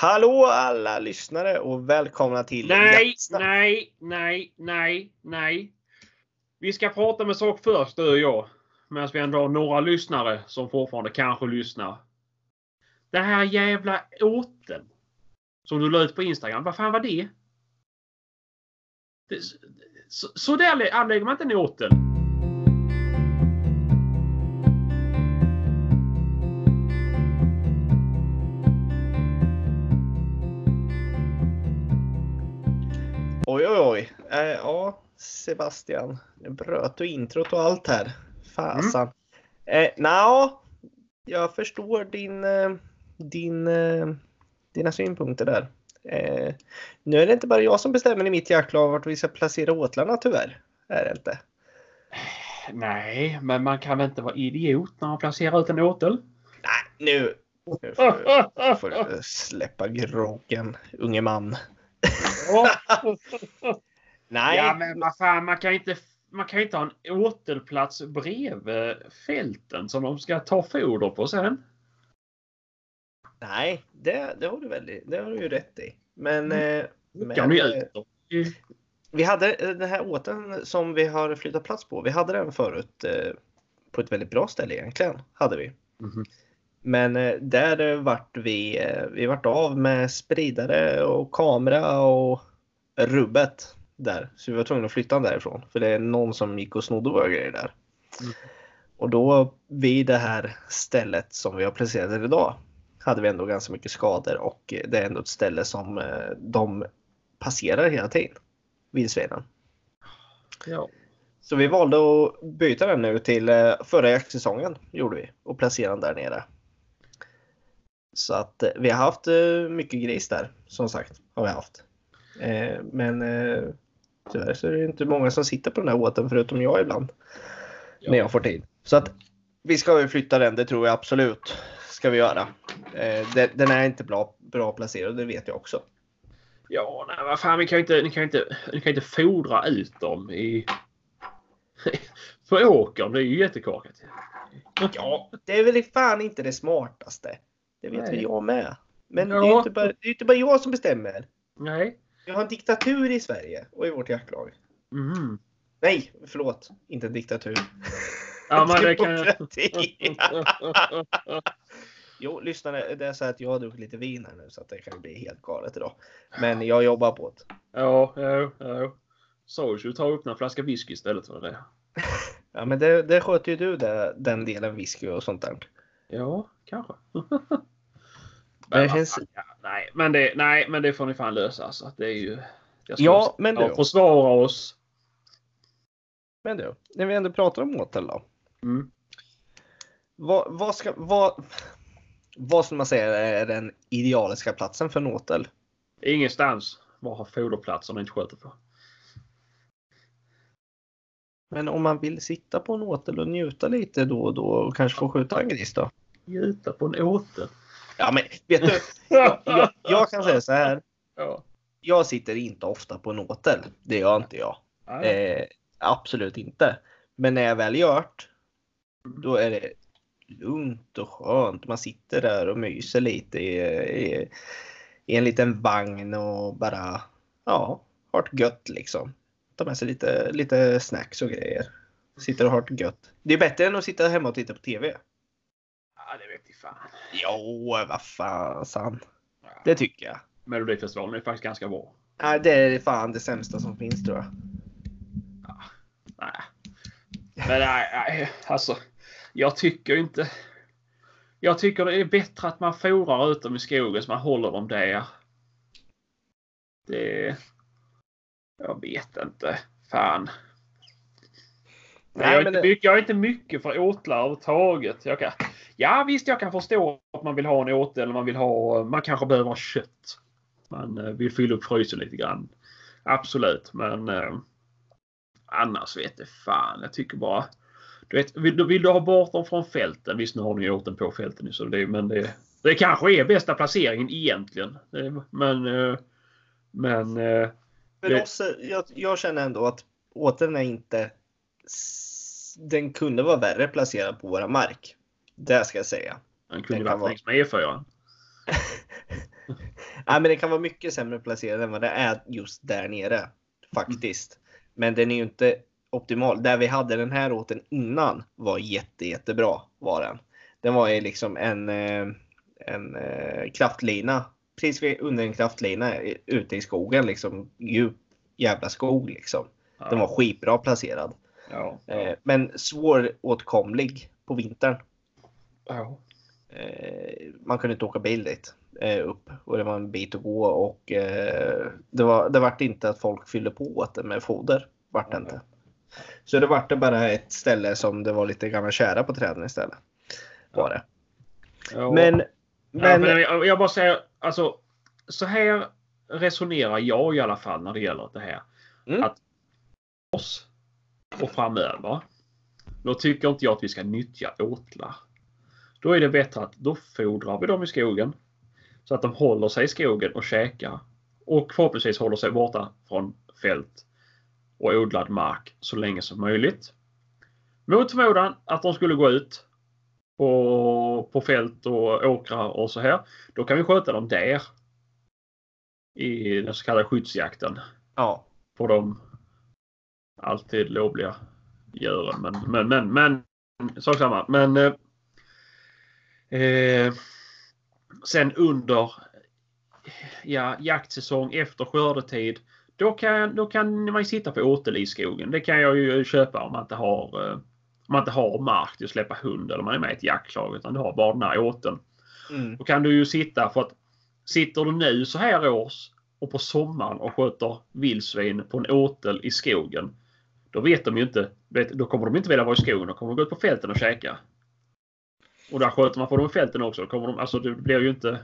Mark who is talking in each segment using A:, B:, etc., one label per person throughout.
A: Hallå alla lyssnare och välkomna till
B: Nej,
A: Jaktsnack.
B: nej, nej, nej, nej. Vi ska prata med sak först du och jag. Medan vi ändå har några lyssnare som fortfarande kanske lyssnar. Det här jävla åten. Som du la ut på Instagram. Vad fan var det? det så, så där anlägger man inte en åtel.
A: Oj. Eh, ja, Sebastian. Nu bröt du introt och allt här. Fasan.
B: Mm.
A: Eh, Nja, jag förstår din, eh, din, eh, dina synpunkter där. Eh, nu är det inte bara jag som bestämmer i mitt jaktlag vart vi ska placera åtlarna tyvärr. Är det inte.
B: Nej, men man kan väl inte vara idiot när man placerar ut en åtel?
A: Nej, nu, nu får, får du släppa groggen, unge man. Nej,
B: Ja men vad fan, man kan inte, man kan inte ha en återplats bredvid fälten som de ska ta foder på sen.
A: nej det, det, har du väl, det har du ju rätt i. Men, eh, men
B: Kan du
A: eh, vi hade eh, den här åten som vi har flyttat plats på. Vi hade den förut på ett väldigt bra ställe egentligen. Hade vi.
B: Mhm.
A: Men eh, där eh, vart vi, eh, vi vart av med spridare och kamera och rubbet där. Så vi var tvungna att flytta den därifrån. För det är någon som gick och snodde våra grejer där.
B: Mm.
A: Och då vid det här stället som vi har placerat idag hade vi ändå ganska mycket skador och det är ändå ett ställe som de passerar hela tiden. Vildsvinen.
B: Ja.
A: Så vi valde att byta den nu till förra jaktsäsongen gjorde vi och placera den där nere. Så att eh, vi har haft eh, mycket gris där som sagt har vi haft. Eh, Men tyvärr så är det inte många som sitter på den här åten förutom jag ibland.
B: Ja.
A: När jag får tid. Så att vi ska ju flytta den, det tror jag absolut ska vi göra. Den är inte bra, bra placerad, det vet jag också.
B: Ja, nej vad fan, vi kan ju inte, ni kan inte, ni kan ju inte fodra ut dem i... på åkern. Det är ju jättekorkat.
A: Ja, det är väl fan inte det smartaste. Det vet
B: Nej.
A: väl jag med. Men det är
B: Ja.
A: inte bara, det är inte bara jag som bestämmer.
B: Nej.
A: Vi har en diktatur i Sverige och i vårt jaktlag.
B: Mm.
A: Nej, förlåt. Inte en diktatur.
B: Ja, men det kan...
A: Jo, lyssna. Det är så att jag har druckit lite vin här nu så att det kan bli helt galet idag. Men jag jobbar på det.
B: ja, ja, ja. Social tar upp en flaska whisky istället för det.
A: Ja, men det, det sköter ju du det, den delen whisky och sånt där.
B: Ja, kanske. Men,
A: känns-
B: ja, nej, men det, nej, men det får ni fan lösa. Alltså. Det är ju...
A: Ja, men du.
B: försvara oss.
A: Men du, när vi ändå pratar om åtel då.
B: Mm.
A: Vad, vad ska, vad, vad skulle man säga är den idealiska platsen för en åtel?
B: Ingenstans var har foderplatsen inte sköter på.
A: Men om man vill sitta på en åtel och njuta lite då och då och kanske få skjuta en gris då?
B: Gjuta på en åter.
A: Ja, men vet du, jag, jag, jag kan säga så här.
B: Ja.
A: Jag sitter inte ofta på en åtel. Det gör inte jag. Eh, absolut inte. Men när jag väl gjort, då är det lugnt och skönt. Man sitter där och myser lite i, i, i en liten vagn och bara ja, har det gött liksom. Ta med sig lite, lite snacks och grejer. Sitter och har det gött. Det är bättre än att sitta hemma och titta på TV.
B: Ja, det vet jag fan.
A: Jo, vad fan. san. Det tycker jag.
B: Melodifestivalen är faktiskt ganska bra.
A: Nej, det är fan det sämsta som finns tror jag.
B: Nej. Men nej, nej, alltså. Jag tycker inte... Jag tycker det är bättre att man fodrar ut dem i skogen så man håller dem där. Det... Jag vet inte. Fan. Nej, jag, är inte
A: det-
B: mycket, jag är inte mycket för åtlar överhuvudtaget. Jag kan, ja visst, jag kan förstå att man vill ha en åtel eller man vill ha... Man kanske behöver ha kött. Man eh, vill fylla upp frysen lite grann. Absolut, men... Eh, annars vet det fan. Jag tycker bara... Du vet, vill, du- vill du ha bort dem från fälten? Visst, nu har ni gjort den på fälten. Så det, men det, det kanske är bästa placeringen egentligen. Men... eh, Men... eh,
A: För
B: Det-
A: eh, jag, jag känner ändå att åteln är inte... Den kunde vara värre placerad på våra mark. Det ska jag säga.
B: Den kunde varit längs med E4.
A: Nej, men det kan vara mycket sämre placerad än vad det är just där nere. Faktiskt. Men den är ju inte optimal. Där vi hade den här åten innan var jätte, jättebra. Var den. Den var ju liksom en, eh, en eh, kraftlina. Precis under en kraftlina ute i skogen. Liksom djup jävla skog liksom. Den var skitbra placerad.
B: Ja.
A: Eh, Men svåråtkomlig på vintern.
B: Ja.
A: Eh, man kunde inte åka bil dit eh, upp och det var en bit att gå och eh, det, var, det vart inte att folk fyllde på åt det med foder. Vart det inte. Så det vart det bara ett ställe som det var lite gamla kära på träden istället. Var det.
B: Ja.
A: Men,
B: Ja,
A: men,
B: men jag, jag bara säger, alltså så här resonerar jag i alla fall när det gäller det här.
A: Mm.
B: Att oss och framöver, då tycker inte jag att vi ska nyttja åtlar. Då är det bättre att då fodrar vi dem i skogen. Så att de håller sig i skogen och käkar. Och förhoppningsvis håller sig borta från fält och odlad mark så länge som möjligt. Mot förmodan att de skulle gå ut på, på fält och åkrar och så här. Då kan vi sköta dem där. I den så kallade skyddsjakten.
A: ja.
B: På de alltid lovliga djuren. Men, men, men, men sak samma. Men eh, sen under ja, jaktsäsong efter skördetid. Då kan, då kan man sitta på åtel i skogen. Det kan jag ju köpa om man inte har, eh, om man inte har mark till att släppa hund eller man är med i ett jaktlag. Utan du har bara den här åteln.
A: Mm.
B: Då kan du ju sitta för att sitter du nu så här års och på sommaren och sköter vildsvin på en åtel i skogen. Då vet de ju inte. vet- Då kommer de inte vilja vara i skogen. Då kommer de gå ut på fälten och käka. Och där sköter man på dem i fälten också. Kommer de, alltså det blir ju inte...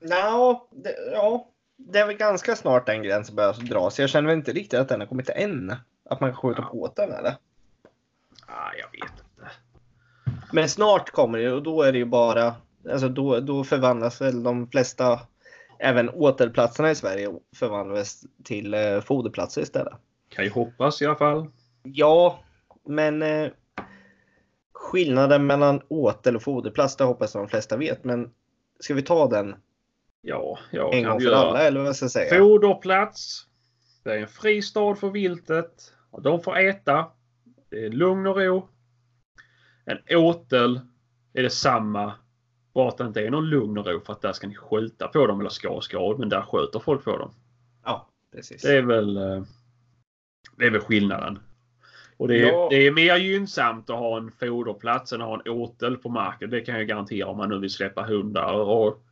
A: Nå, det, ja, det är väl ganska snart den gränsen börjar dras. Jag känner väl inte riktigt att den har kommit än. Att man kan skjuta på den eller?
B: Ah, jag vet inte.
A: Men snart kommer det och då är det ju bara, alltså då, då förvandlas väl de flesta, även återplatserna i Sverige förvandlas till eh, foderplatser istället.
B: Kan ju hoppas i alla fall.
A: Ja, men eh, skillnaden mellan åtel och foderplats, det hoppas jag de flesta vet. Men ska vi ta den
B: Ja, jag
A: en gång för
B: göra.
A: alla eller vad ska jag säga?
B: Foderplats. Det är en fristad för viltet. De får äta. Det är lugn och ro. En åtel är det samma. Bara att det inte är någon lugn och ro för att där ska ni skjuta på dem eller ska ska men där sköter folk på dem.
A: Ja, precis.
B: Det är väl, eh, det är väl skillnaden. Och det är,
A: Ja.
B: det är mer gynnsamt att ha en foderplats än att ha en åtel på marken. Det kan jag garantera om man nu vill släppa hundar och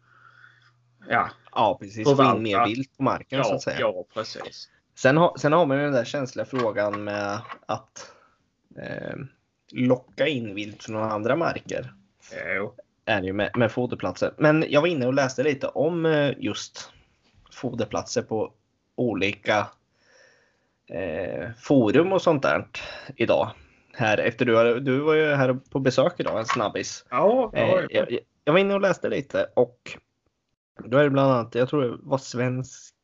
B: ja,
A: Ja, precis. Få in mer vilt på marken så
B: ja,
A: att säga.
B: ja precis.
A: Sen, har, sen har man ju den där känsliga frågan med att eh, locka in vilt från andra marker.
B: Jo.
A: Är det ju med, med foderplatser. Men jag var inne och läste lite om eh, just foderplatser på olika forum och sånt där idag. Här efter du, du var ju här på besök idag, en snabbis.
B: Ja,
A: Eh,
B: ja,
A: jag, jag var inne och läste lite och då är det bland annat, jag tror det var svensk,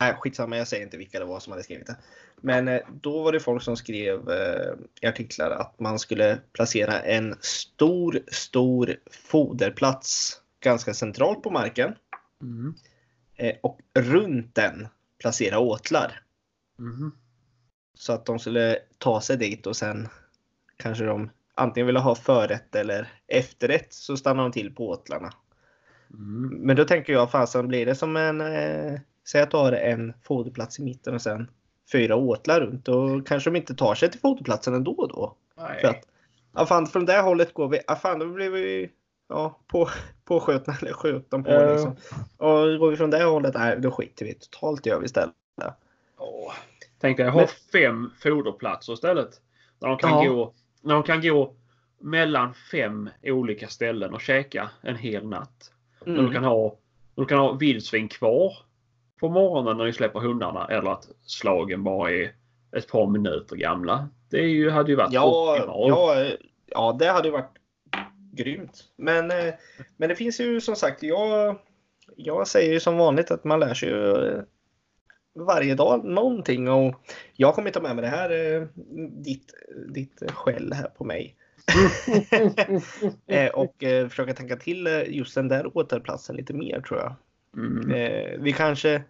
A: nej skitsamma jag säger inte vilka det var som hade skrivit det. Men eh, då var det folk som skrev eh, i artiklar att man skulle placera en stor, stor foderplats ganska centralt på marken
B: Mm.
A: eh, och runt den placera åtlar.
B: Mhm.
A: Så att de skulle ta sig dit och sen kanske de antingen ville ha förrätt eller efterrätt så stannar de till på åtlarna.
B: Mm.
A: Men då tänker jag fasen blir det som en, eh, säg att du har en foderplats i mitten och sen fyra åtlar runt. Då kanske de inte tar sig till foderplatsen ändå då.
B: Nej.
A: För att, ja fan från det hållet går vi, ja fan då blir vi ja, på, påskjutna eller skjutna på
B: Ja.
A: liksom. Och går vi från det hållet, nej då skiter vi totalt gör vi istället.
B: Tänk dig, ha
A: Men-
B: fem foderplatser istället. Där de, kan
A: Ja.
B: gå, när de kan gå mellan fem olika ställen och käka en hel natt.
A: Mm.
B: du kan ha, du kan ha vildsvin kvar på morgonen när ni släpper hundarna eller att slagen bara är ett par minuter gamla. Det är ju, hade ju varit
A: Ja,
B: optimalt.
A: ja, ja, det hade ju varit grymt. Men, eh, men det finns ju som sagt, jag, jag säger ju som vanligt att man lär sig eh, varje dag någonting och jag kommer ta med mig det här, eh, ditt, ditt skäll här på mig. Eh, och eh, försöka tänka till just den där återplatsen lite mer tror jag.
B: Mm.
A: Eh, vi kanske,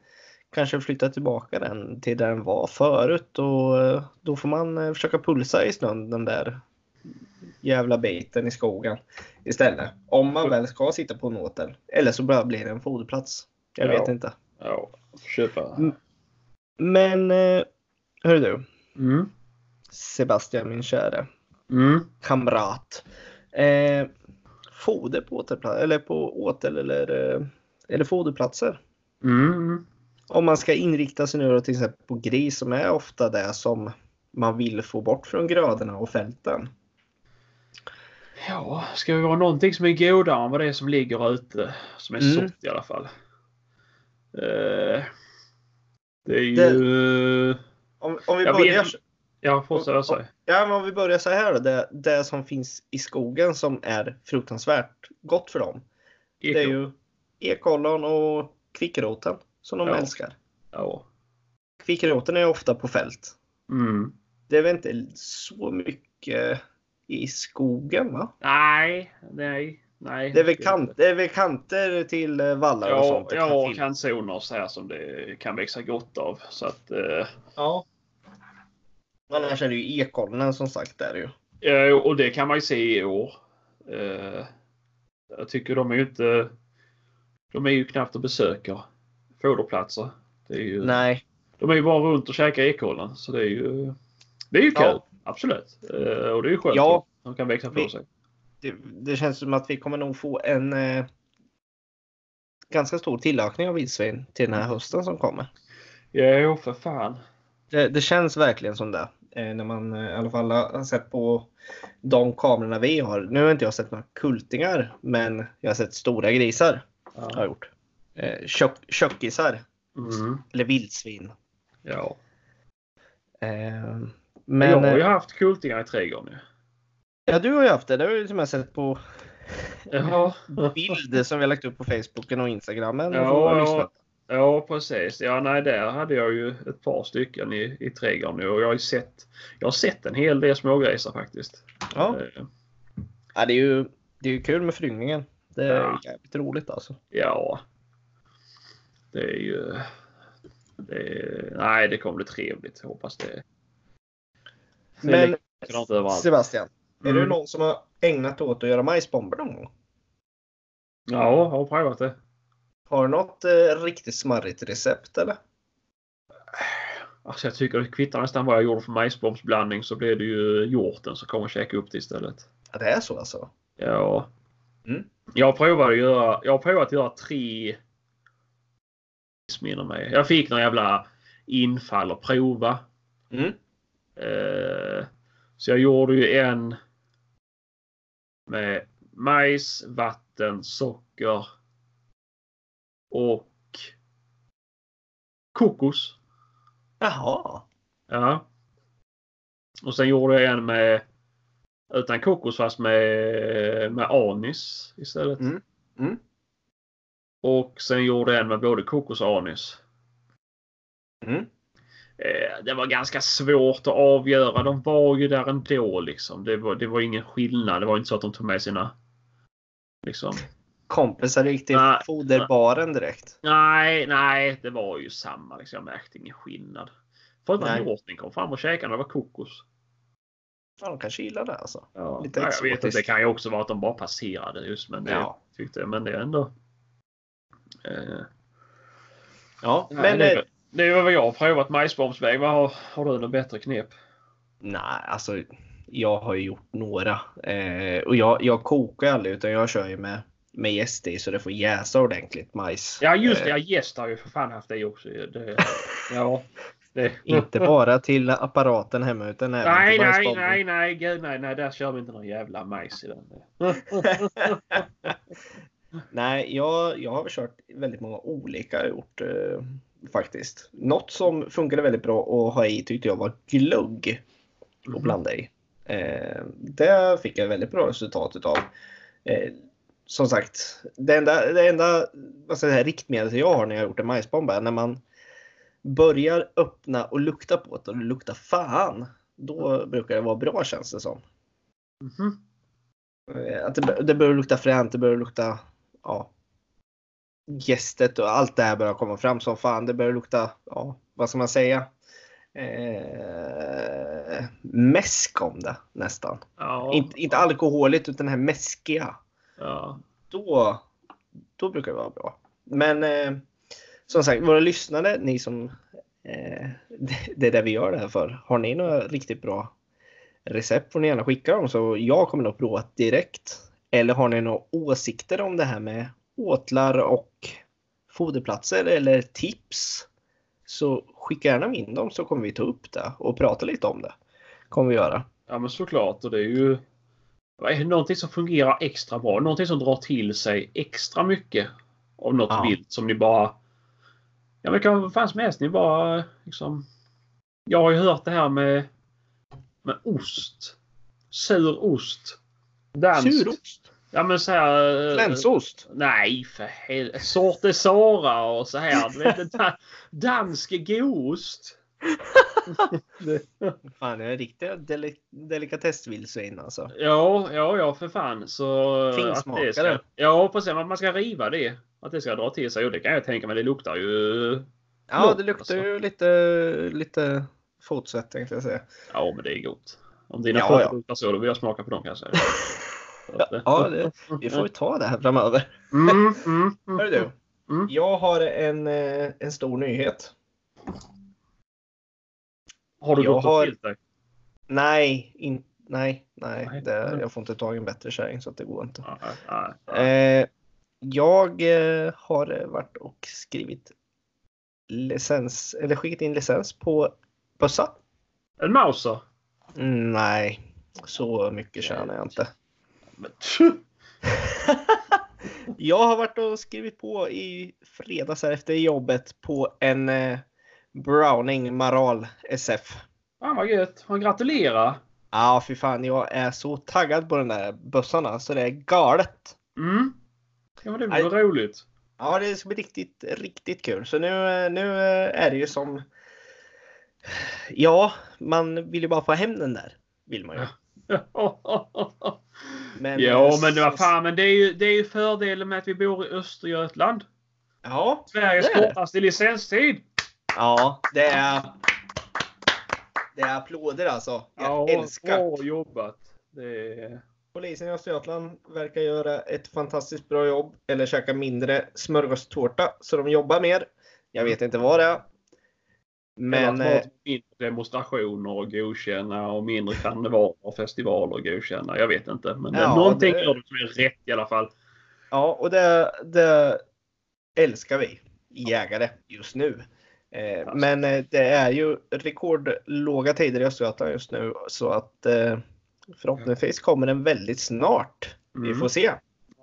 A: kanske flyttar tillbaka den till där den var förut och då får man försöka pulsa i snön den där jävla biten i skogen istället. Om man väl ska sitta på en åtel. Eller så bara blir det en foderplats. Jag
B: Ja.
A: vet inte.
B: Ja, köpa.
A: Men eh, hör du
B: Mm.
A: Sebastian min käre
B: Mm.
A: kamrat. Eh, foder på återplatser eller på åtel eller, eh, eller foderplatser.
B: Mm.
A: Om man ska inrikta sig nu till exempel på gris som är ofta det som man vill få bort från grödorna och fälten.
B: Ja, ska vi vara någonting som är godare än vad det är som ligger ute? Som är
A: Mm.
B: sått i alla fall. Eh, det är ju...
A: Om, om vi
B: Jag
A: börjar,
B: vet- Ja, fortsätt vad säger.
A: ja, men om vi börjar så här då. Det, det som finns i skogen som är fruktansvärt gott för dem. Det är ju ekollon och kvickroten som de
B: Ja.
A: älskar.
B: Ja.
A: Kvickroten är ofta på fält.
B: Mm.
A: Det är väl inte så mycket i skogen va?
B: Nej, nej, nej.
A: Det är väl, kant, det är väl kanter till eh, vallar och
B: Ja,
A: sånt. det kan
B: ja
A: finnas.
B: kantzoner och så här som det kan växa gott av. Så att, eh,
A: ja. Annars är det ju ekollen som sagt där ju.
B: ja, och det kan man ju se i år. Eh, jag tycker de är ju inte... De är ju knappt att besöka foderplatser. Det är ju,
A: Nej.
B: De är ju bara runt och käkar ekollen. Så det är ju... Det är ju kul.
A: Ja.
B: Absolut. Eh, och det är ju skönt.
A: Ja.
B: De kan växa på
A: Vi-
B: sig.
A: Det, det känns som att vi kommer nog få en eh, ganska stor tillökning av vildsvin till den här hösten som kommer.
B: Jo, för fan.
A: Det, det känns verkligen som det. Eh, när man eh, i alla fall har sett på de kamerorna vi har. Nu har inte jag sett några kultingar, men jag har sett stora grisar. Har
B: Ja.
A: gjort. Eh, tjock, tjockisar,
B: Mm.
A: eller vildsvin.
B: ja.
A: Eh,
B: Men jag har ju
A: eh,
B: haft kultingar i trädgården.
A: Ja, du har ju haft det. Det har ju som jag sett på
B: Ja.
A: bilder som vi har lagt upp på Facebooken och Instagramen.
B: Ja,
A: och
B: ja. Ja, precis. Ja, nej, där hade jag ju ett par stycken i, i trädgården nu och jag har ju sett, jag har sett en hel del smågrisar faktiskt.
A: Ja.
B: Eh,
A: Ja, det, är ju, det är ju kul med föryngringen. Det är
B: Ja.
A: jävligt roligt alltså.
B: Ja. Det är ju... Det är, nej, det kommer bli trevligt. Jag hoppas det.
A: Men
B: likadant
A: Sebastian, är
B: Mm.
A: du någon som har ägnat åt att göra majsbomber någon gång?
B: Ja, jag har provat det.
A: Har du något eh, riktigt smarrigt recept eller?
B: Alltså jag tycker det kvittar nästan vad jag gjorde för majsbombsblandning så blev det ju hjorten som kommer och käka upp det istället.
A: Ja, det är så alltså?
B: Ja.
A: Mm.
B: Jag provade att göra, jag har provat att göra tre missminner mig. Jag fick någon jävla infall att prova.
A: Mm.
B: Eh, så jag gjorde ju en med majs, vatten, socker och kokos.
A: Jaha.
B: Ja. Och sen gjorde jag en med utan kokos fast med, med anis istället.
A: Mm. Mm.
B: Och sen gjorde jag en med både kokos och anis.
A: Mm.
B: Eh, det var ganska svårt att avgöra. De var ju där ändå liksom. Det var, det var ingen skillnad. Det var inte så att de tog med sina liksom.
A: Kompisar gick till
B: Nej.
A: foderbaren direkt.
B: Nej, nej, det var ju samma. Liksom. Jag märkte ingen skillnad. Förutom att
A: Nej.
B: hjorten kom fram och käkade när det var kokos.
A: Ja, de kanske gillar det alltså.
B: Ja,
A: Lite
B: ja, jag vet inte. Det kan ju också vara att de bara passerade just. Men det
A: Ja.
B: tyckte jag. Men det är ändå. Eh,
A: Ja,
B: nej,
A: men
B: det,
A: eh,
B: är- det är vad jag har provat majsbombsväg. Vad har, har du något bättre knep?
A: nej, alltså jag har ju gjort några. Eh, och jag, jag kokar aldrig utan jag kör ju med, med jäst i så det får jäsa ordentligt majs.
B: Ja just det,
A: Eh,
B: ja, gäst har ju för fan haft det också. Det, ja. Det.
A: Inte bara till apparaten hemma utan även
B: Nej,
A: till
B: nej, nej, nej, gud nej, nej, där kör vi inte någon jävla majs i den.
A: Nej, jag, jag har kört väldigt många olika har jag gjort eh, faktiskt. Något som funkade väldigt bra att ha i tyckte jag var glögg att blanda i. Eh, det fick jag väldigt bra resultat utav. Eh, som sagt, det enda, det enda vad säga, riktmedlet jag har när jag har gjort en majsbomb är när man börjar öppna och lukta på det och det luktar fan. Då brukar det vara bra känns det som.
B: Mhm.
A: Eh, Att det, det börjar lukta fränt, det börjar lukta ja, gästet och allt det här börjar komma fram som fan. Det börjar lukta, ja, vad ska man säga? Eh, mäsk om det nästan.
B: Ja.
A: Inte, inte alkoholigt utan det här mäskiga.
B: Ja.
A: Då, då brukar det vara bra. Men eh, som sagt, våra lyssnare, ni som eh, det, är det vi gör det här för. Har ni några riktigt bra recept får ni gärna skicka dem så jag kommer nog prova direkt. Eller har ni några åsikter om det här med åtlar och foderplatser eller tips så skicka gärna in dem så kommer vi ta upp det och prata lite om det. Kommer vi göra.
B: Ja men såklart och det är ju någonting som fungerar extra bra. Någonting som drar till sig extra mycket av något
A: Ja.
B: vilt som ni bara... Ja men det kan vara vad fan som helst. Ni bara liksom... Jag har ju hört det här med, med ost. Sur ost. Dansk.
A: Surost,
B: Ja men så här... eh,
A: flänsost.
B: Nej för helvete. Sorte Sara och så här. Du vet, da- dansk goost.
A: Fan, jag är riktigt deli- delikatessvildsvin alltså.
B: Ja, ja, ja för fan. Så
A: Finsmakare.
B: det ska, Ja, precis. Att man ska riva det. Att det ska dra till sig. Och det kan jag tänka mig. Det luktar ju...
A: Ja, det luktar
B: alltså.
A: ju lite, lite fotsvett tänkte jag säga.
B: Ja, men det är gott. Om dina
A: Ja,
B: fötter luktar så, då vill jag smaka på dem kanske.
A: Ja, det, vi får ju ta det här framöver.
B: Mm, mm, mm.
A: Hör du,
B: Mm.
A: jag har en, eh, en stor nyhet.
B: Har du
A: Jag
B: gått
A: har-
B: dig?
A: Nej, in, nej, nej.
B: Nej.
A: Det, jag får inte tag i en bättre kärring så att det går inte.
B: Nej, nej, nej.
A: Eh, jag eh, har varit och skrivit licens, eller skickat in licens på bössa.
B: En Mauser?
A: Mm, nej, så mycket tjänar jag inte.
B: Men.
A: Jag har varit och skrivit på i fredags här efter jobbet på en eh, Browning Maral SF.
B: Fan vad gött. Han gratulerar.
A: Ja, fy fan, jag är så taggad på den där bössan så det är galet.
B: Mm. Ja, men det blir roligt.
A: Ja, det ska bli riktigt, riktigt kul. Så nu, nu är det ju som... Ja, man vill ju bara få hem den där. Vill man ju. Men,
B: ja,
A: eh,
B: men
A: så-
B: fan, men det är ju, det är ju fördelen med att vi bor i Östergötland.
A: Ja,
B: Sveriges kortaste licenstid.
A: ja, det är... Det är applåder alltså. Jag älskar.
B: Bra jobbat. Är...
A: Polisen i Östergötland verkar göra ett fantastiskt bra jobb. Eller käka mindre smörgåstårta så de jobbar mer. Jag vet inte vad det är. Men...
B: Men,
A: eh,
B: mindre demonstrationer och godkänna och mindre karnevaler och festivaler och godkänna. Jag vet inte. Men
A: Ja,
B: någonting
A: det-
B: gör du som är rätt i alla fall.
A: Ja, och det, det älskar vi jägare just nu. Eh, men eh, det är ju rekordlåga tider i Östergötland just nu så att eh, förhoppningsvis kommer den väldigt snart. Vi
B: Mm.
A: får se.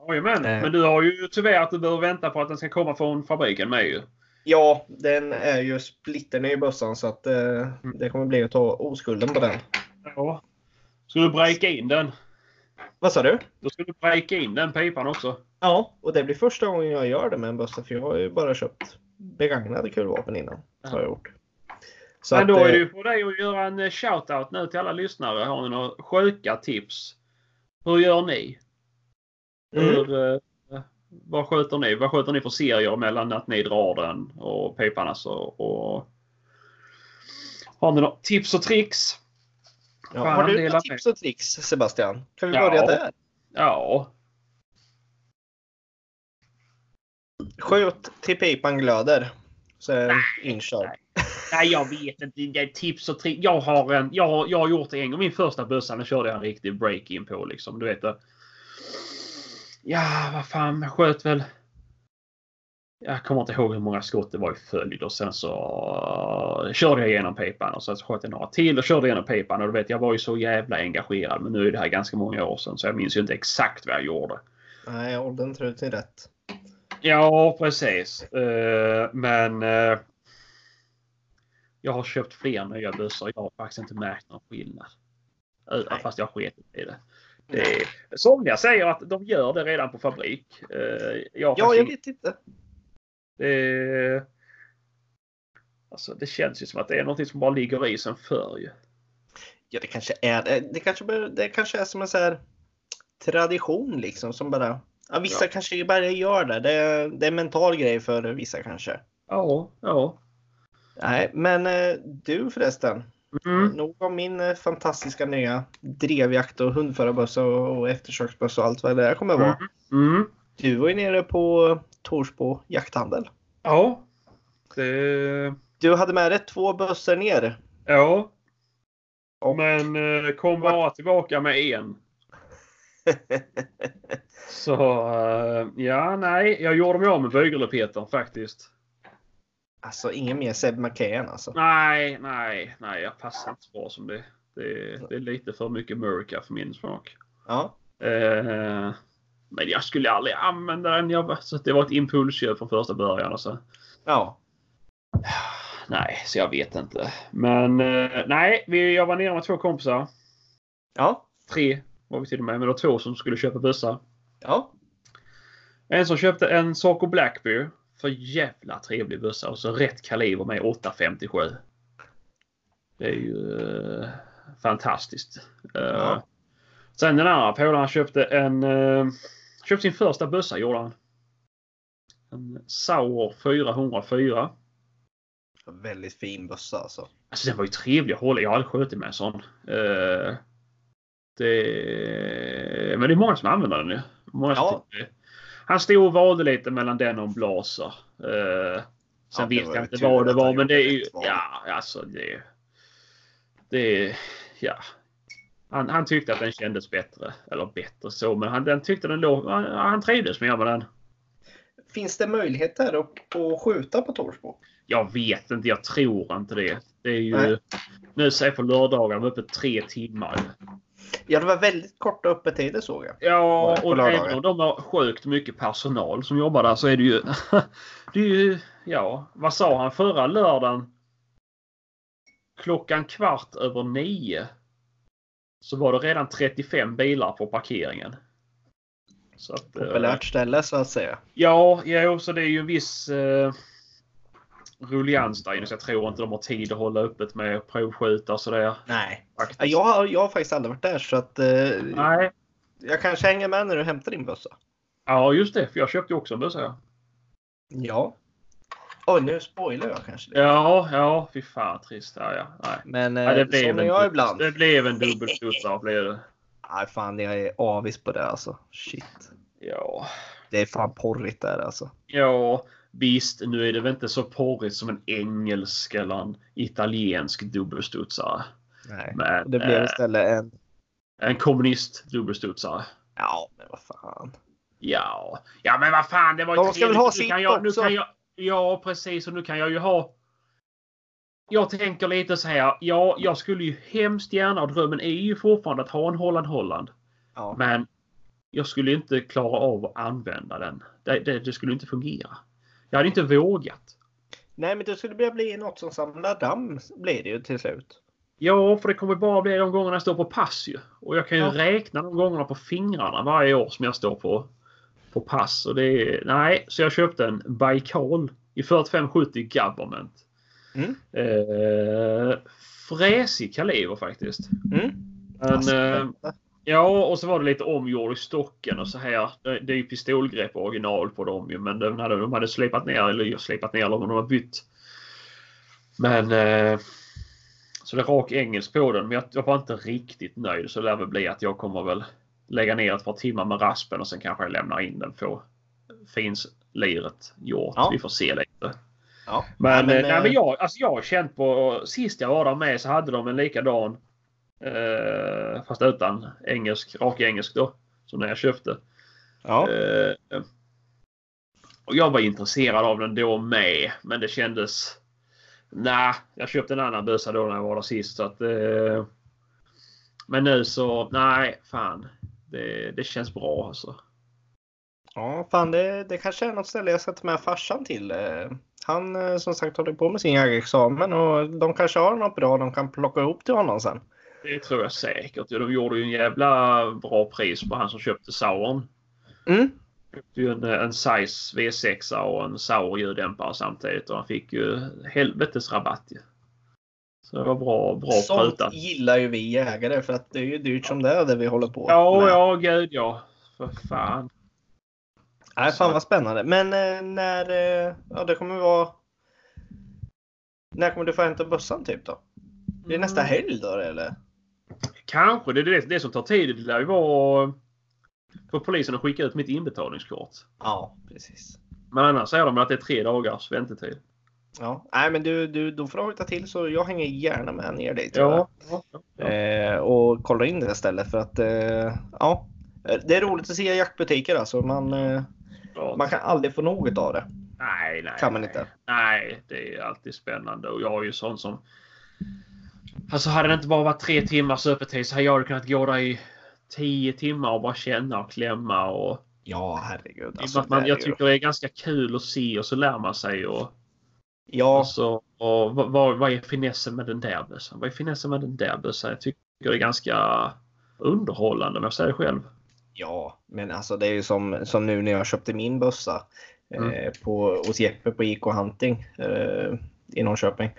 B: Jajamän.
A: Eh.
B: Men du har ju tyvärr att du behöver vänta på att den ska komma från fabriken med ju.
A: Ja, den är ju splitterny i bössan så att eh, det kommer bli att ta oskulden på den.
B: Ja. Ska du breaka in den?
A: Vad sa du?
B: Då ska du breaka in den pipan också.
A: Ja, och det blir första gången jag gör det med en bössa för jag har ju bara köpt begagnade kulvapen innan. Har jag gjort. Så
B: Men då
A: att,
B: är
A: eh,
B: det ju på dig att göra en eh, shout-out nu till alla lyssnare. Har ni några sjuka tips? Hur gör ni?
A: mm.
B: Hur, eh, vad sköter ni? Vad sköter ni för serier mellan att ni drar den och pipan och, och Har ni några tips och tricks?
A: Ja, har du några tips och tricks Sebastian? Kan vi
B: Ja.
A: börja där?
B: Ja.
A: Skjut till pipan glöder. Så är den inkörd.
B: Nej, jag vet inte. Det är tips och tricks. Jag har, en, jag, har, jag har gjort det en gång. Min första bössa körde jag en riktig break-in på. Liksom. Du vet det. Ja, vad fan. Jag sköt väl... Jag kommer inte ihåg hur många skott det var i följd och sen så körde jag igenom pipan och sen så sköt jag några till och körde igenom pipan och du vet jag var ju så jävla engagerad men nu är det här ganska många år sedan så jag minns ju inte exakt vad jag gjorde.
A: Nej, åldern tror jag till rätt.
B: Ja, precis. Eh, men eh, jag har köpt fler nya bössor. Jag har faktiskt inte märkt någon skillnad. Eh,
A: Nej.
B: Fast jag sket i det. Det somliga säger att de gör det redan på fabrik. Eh, jag
A: Ja, jag vet inte.
B: det, alltså, det känns ju som att det är något som bara ligger i sen förr ju.
A: Ja, det kanske är det. Kanske, det kanske är som en så här tradition liksom som bara. Ja, vissa kanske bara gör det. det. är- Det är en mental grej för vissa kanske.
B: Ja, ja.
A: Nej, men eh, du förresten.
B: Mm.
A: Nog om min eh, fantastiska nya drevjakt och hundförarbössa och, eftersöksbössa och allt vad det där kommer vara.
B: Mm.
A: Du var ju nere på Torsbo jakthandel.
B: Ja. Det...
A: Du hade med dig två bössor ner.
B: Ja.
A: Och-
B: Men eh, kom bara tillbaka med en. Så eh, ja, nej. Jag gjorde mig av med bygelepetern faktiskt.
A: Alltså ingen mer Seb McKayen alltså.
B: Nej, nej, nej. Jag passar inte bra som det. Det, det är lite för mycket mörka för min smak.
A: Ja.
B: Eh, men jag skulle aldrig använda den. Jag, så det var ett impulsköp från första början. Alltså.
A: Ja.
B: Nej, så jag vet inte. Men eh, nej, vi, jag var nere med två kompisar.
A: Ja.
B: Tre var vi till och med. Men det var två som skulle köpa bössa.
A: Ja.
B: En som köpte en Saco Blackbeard. För jävla trevlig bössa. Och så rätt kaliber med 857. Det är ju eh, fantastiskt. Eh,
A: Ja.
B: Sen den andra polaren köpte en... Uh, köpte sin första bössa gjorde han. En Sauer 404.
A: Väldigt fin bössa alltså.
B: Alltså den var ju trevlig att hålla. Jag har aldrig skjutit med en sån. Eh, det, men det är många som använder den ju. Många som
A: Ja.
B: det. Han stod och valde lite mellan den och en blaser. Eh, sen
A: Ja,
B: vet jag inte vad det var men det är ju... Ja, alltså det... Det... Ja. Han, han tyckte att den kändes bättre. Eller bättre så, men han den tyckte den låg... Han, han trivdes mer med den.
A: Finns det möjligheter att, att skjuta på Torsbo?
B: Jag vet inte, jag tror inte det. Det är ju...
A: Nej.
B: Nu säger på lördagar, de är uppe tre timmar.
A: Ja, det var väldigt korta öppettider såg jag.
B: Ja, och även om de har sjukt mycket personal som jobbar där så är det ju... det är ju... Ja, vad sa han förra lördagen? Klockan kvart över nio. Så var det redan 35 bilar på parkeringen. Så att, eh,
A: Populärt ställe så att säga.
B: Ja, jo, så det är ju en viss eh, rullians där inne. Så jag tror inte de har tid att hålla öppet med provskjuta och sådär.
A: Nej.
B: Faktiskt.
A: Ja, Jag har, jag har faktiskt aldrig varit där så att eh,
B: Nej.
A: jag kanske hänger med när du hämtar din bössa.
B: Ja, just det. För jag köpte ju också en bössa. Ja.
A: Ja. Oj, nu spoilar jag kanske. det.
B: Ja, ja, fy fan trist. Ja, ja. Nej.
A: Men
B: Ja,
A: eh,
B: det blev en,
A: jag ibland.
B: Det blev en dubbelstudsare. Blev det.
A: Nej, fan jag är avis på det alltså. Shit.
B: Ja.
A: Det är fan porrigt där alltså.
B: ja, visst. Nu är det väl inte så porrigt som en engelsk eller en italiensk dubbelstudsare.
A: Nej.
B: Men
A: det blev
B: eh,
A: istället en...
B: en kommunist dubbelstudsare.
A: Ja, men vad fan.
B: Ja, ja men vad fan det var ju
A: De ska väl ha sitt
B: jag,
A: också.
B: jag, Ja precis och nu kan jag ju ha jag tänker lite så här. Ja, jag skulle ju hemskt gärna och drömmen är ju fortfarande att ha en Holland Holland.
A: Ja.
B: Men jag skulle inte klara av att använda den. Det, det, det skulle inte fungera. Jag hade inte vågat.
A: Nej, men det skulle bli- bli något som samlar damm blir det ju till slut.
B: Ja, för det kommer bara bli de gångerna jag står på pass ju. Och jag kan ju
A: Ja.
B: räkna de gångerna på fingrarna varje år som jag står på, på pass. Och det är, nej, så jag köpte en Baikal i 4570 Government.
A: Mm.
B: Eh, fräsig kaliber faktiskt.
A: Mm.
B: Men, eh. Ja, och så var det lite omgjord i stocken och så här. Det, är ju pistolgrepp original på dem ju, men de hade, de hade slipat ner, eller slipat ner dem de har bytt. Men eh, så det är rak engelsk på den, men jag, jag var inte riktigt nöjd. Så det lär väl bli att jag kommer väl lägga ner ett par timmar med raspen och sen kanske jag lämnar in den på finsliret gjort.
A: Ja.
B: Vi får se lite.
A: Ja.
B: Men,
A: Nej,
B: eh, nej,
A: eh,
B: men jag, alltså jag har känt på sist jag var där med så hade de en likadan. Eh, fast utan engelsk, rak engelsk då. Som när jag köpte.
A: Ja.
B: Eh, och jag var intresserad av den då med. Men det kändes... Nej, jag köpte en annan bössa då när jag var där sist. Så att, eh, men nu så, nej, fan. Det, det känns bra alltså.
A: Ja, fan det, det kanske är något ställe jag ska ta med farsan till. Han som sagt håller på med sin jägarexamen och de kanske har något bra de kan plocka ihop till honom sen.
B: Det tror jag säkert. De gjorde ju en jävla bra pris på han som köpte Sauron.
A: Mm.
B: köpte ju en, en Zeiss V6 och en Sauer ljuddämpare samtidigt och han fick ju helvetes rabatt ju. Så det var bra, bra
A: Sånt
B: prutat.
A: gillar ju vi jägare för att det är ju dyrt som det är det vi håller på
B: Ja,
A: med.
B: ja, gud ja. För fan.
A: Nej, fan vad spännande. Men eh, när, eh, ja det kommer vara... När kommer du få hämta bössan typ då? Det nästa
B: Mm.
A: helg då eller?
B: Kanske. Det är det, det som tar tid. Det lär ju vara för polisen att skicka ut mitt inbetalningskort.
A: Ja, precis.
B: Men annars säger de att det är tre dagars väntetid.
A: Ja, nej men du, du, då får du hojta till så jag hänger gärna med ner dit.
B: Ja. ja, ja.
A: Eh, och kollar in det stället för att eh, ja, det är roligt att se jaktbutiker alltså. Man, eh, man kan aldrig få något av det.
B: Nej, nej.
A: Kan man inte.
B: Nej, det är alltid spännande och jag är ju sån som... Alltså hade det inte bara varit tre timmars öppettid så hade jag kunnat gå där i tio timmar och bara känna och klämma och...
A: Ja, herregud. Alltså,
B: man, jag tycker det är ganska kul att se och så lär man sig och...
A: Ja,
B: Och, så, och vad, vad, är finessen med den där bössan? Vad är finessen med den där bössan? Jag tycker det är ganska underhållande om jag säger det själv.
A: ja, men alltså det är ju som, som nu när jag köpte min bössa
B: Mm.
A: eh, på, hos Jeppe på IK Hunting eh, i Norrköping.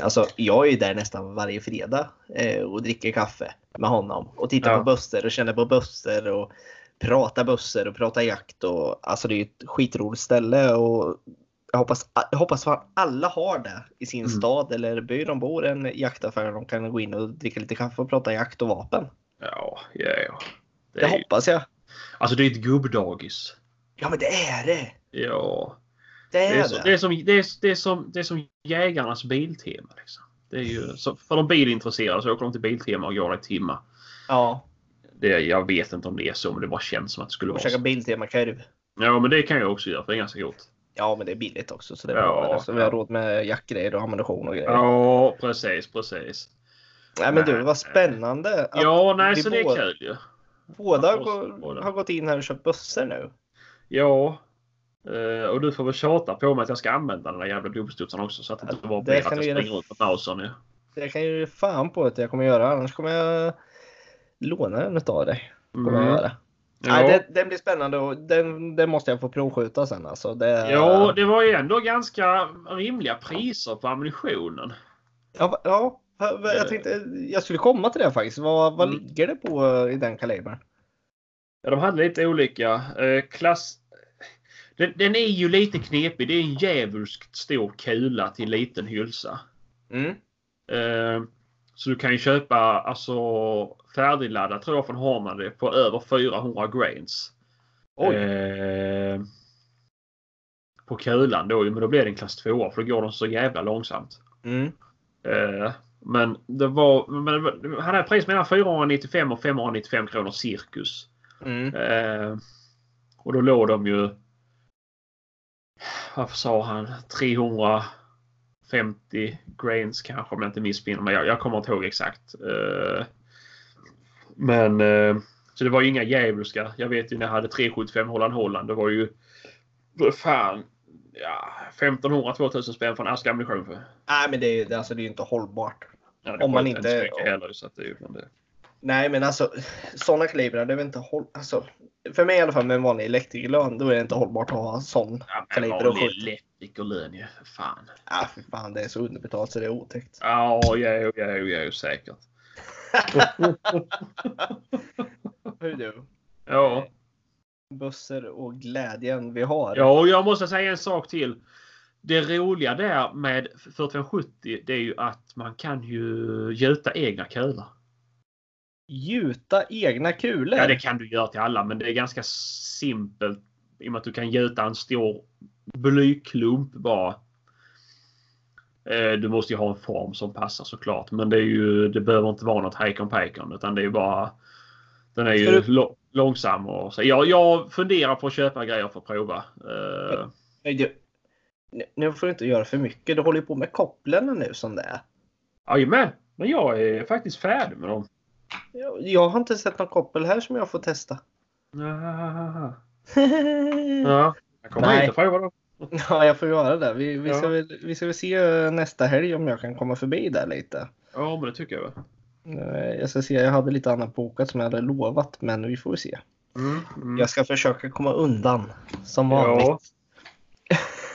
A: Alltså, jag är ju där nästan varje fredag eh, och dricker kaffe med honom och tittar
B: Ja.
A: på bössor och känner på bössor och pratar bössor och pratar jakt. Och, alltså det är ett skitroligt ställe och jag hoppas, jag hoppas att alla har det i sin
B: Mm.
A: stad eller by de bor en jaktaffär där de kan gå in och dricka lite kaffe och prata jakt och vapen.
B: Ja, ja, ja. Det
A: Det hoppas jag.
B: alltså det är ett gubbdagis.
A: Ja men det är det!
B: Ja.
A: Det
B: Det
A: är
B: så, det, är som, det, är, det, är som, det är som jägarnas biltema. Liksom. Det är ju, så för de bilintresserade så åker de till Biltema och går i timmar.
A: Ja,
B: Det, jag vet inte om det är så, men det bara känns som att det skulle
A: och
B: vara
A: käka
B: så.
A: Biltema-korv.
B: Ja, men det kan jag också göra för det är ganska gott.
A: Ja, men det är billigt också så det är
B: Ja,
A: bra. med det. Så vi har råd med jaktgrejer och ammunition och grejer.
B: Ja, precis, precis.
A: Nej men du, vad spännande.
B: Ja, nej, så det är kul ju.
A: Båda har gått in här och köpt bössor nu.
B: Ja. Eh, och du får väl tjata på mig att jag ska använda den där jävla dubbelstudsaren också så att det inte bara
A: Det
B: blir att jag springer runt med Mausen. Ja.
A: Det kan ju fan på att jag kommer göra. Annars kommer jag låna den utav dig. Kommer jag
B: Mm.
A: göra.
B: Ja.
A: Nej, det, den blir spännande och den, den måste jag få provskjuta sen alltså. Det,
B: ja, det var ju ändå ganska rimliga priser på ammunitionen.
A: ja, ja, jag tänkte jag skulle komma till det faktiskt. Vad, vad
B: Mm.
A: ligger det på i den kalibern?
B: Ja, de hade lite olika. Eh, klass... Den, den är ju lite knepig. Det är en djävulskt stor kula till en liten hylsa.
A: Mm.
B: Eh, så du kan ju köpa alltså färdigladdat tror jag från Harman det på över 400 grains.
A: Oj.
B: Eh, på kulan då men då blir det en klass 2 för då går de så jävla långsamt.
A: Mm.
B: Eh, men det var, men han hade pris mellan 495 och 595 kronor cirkus.
A: Mm.
B: Och då låg de ju... Varför sa han? 350 grains kanske om jag inte missminner mig. Jag, jag kommer inte ihåg exakt. Eh, men eh, så det var ju inga djävulska. Jag vet ju när jag hade 375 Holland Holland. Det var ju vad fan ja, 1500-2000 spänn för en ask ammunition för.
A: Nej men det är ju alltså, det är ju inte hållbart.
B: Ja,
A: Om man
B: inte heller. Så att det, är ju- det,
A: Nej men alltså sådana kalibrar det är väl inte håll... Alltså, för mig i alla fall med en vanlig elektrikerlön då är det inte hållbart att ha sån.
B: ja,
A: Kaliber och
B: vanlig
A: skjut.
B: elektrikerlön ju. För fan.
A: Ah, för fan det är så underbetalt så det är otäckt.
B: Ja, ja, ja, ja, ja, säkert.
A: Hur du?
B: Ja.
A: Bössor och glädjen vi har.
B: ja, och jag måste säga en sak till. Det roliga där med 4570 det är ju att man kan ju gjuta egna kulor.
A: Gjuta egna kulor.
B: Ja, det kan du göra till alla, men det är ganska simpelt i och med att du kan gjuta en stor blyklump bara. Eh, Du måste ju ha en form som passar såklart, men det, är ju, det behöver inte vara något hejkon pejkon utan det är ju Den är ju
A: du-
B: långsam och så. Jag, jag funderar på att köpa grejer för att prova. Eh,
A: Nej, du, nu- får du inte göra för mycket. Du håller ju på med kopplen nu som det är.
B: Jajamän, men jag är faktiskt färdig med dem.
A: Jag, jag har inte sett någon koppel här som jag får testa.
B: Ja, jag kommer
A: Nej.
B: hit och prova dem.
A: Ja, jag får göra det. Vi, vi, ska
B: Ja.
A: väl, vi ska väl se nästa helg om jag kan komma förbi där lite.
B: Ja, men det tycker jag. väl.
A: Eh, Jag ska se, jag hade lite annat bokat som jag hade lovat, men vi får se.
B: Mm, mm.
A: Jag ska försöka komma undan som vanligt.
B: Ja.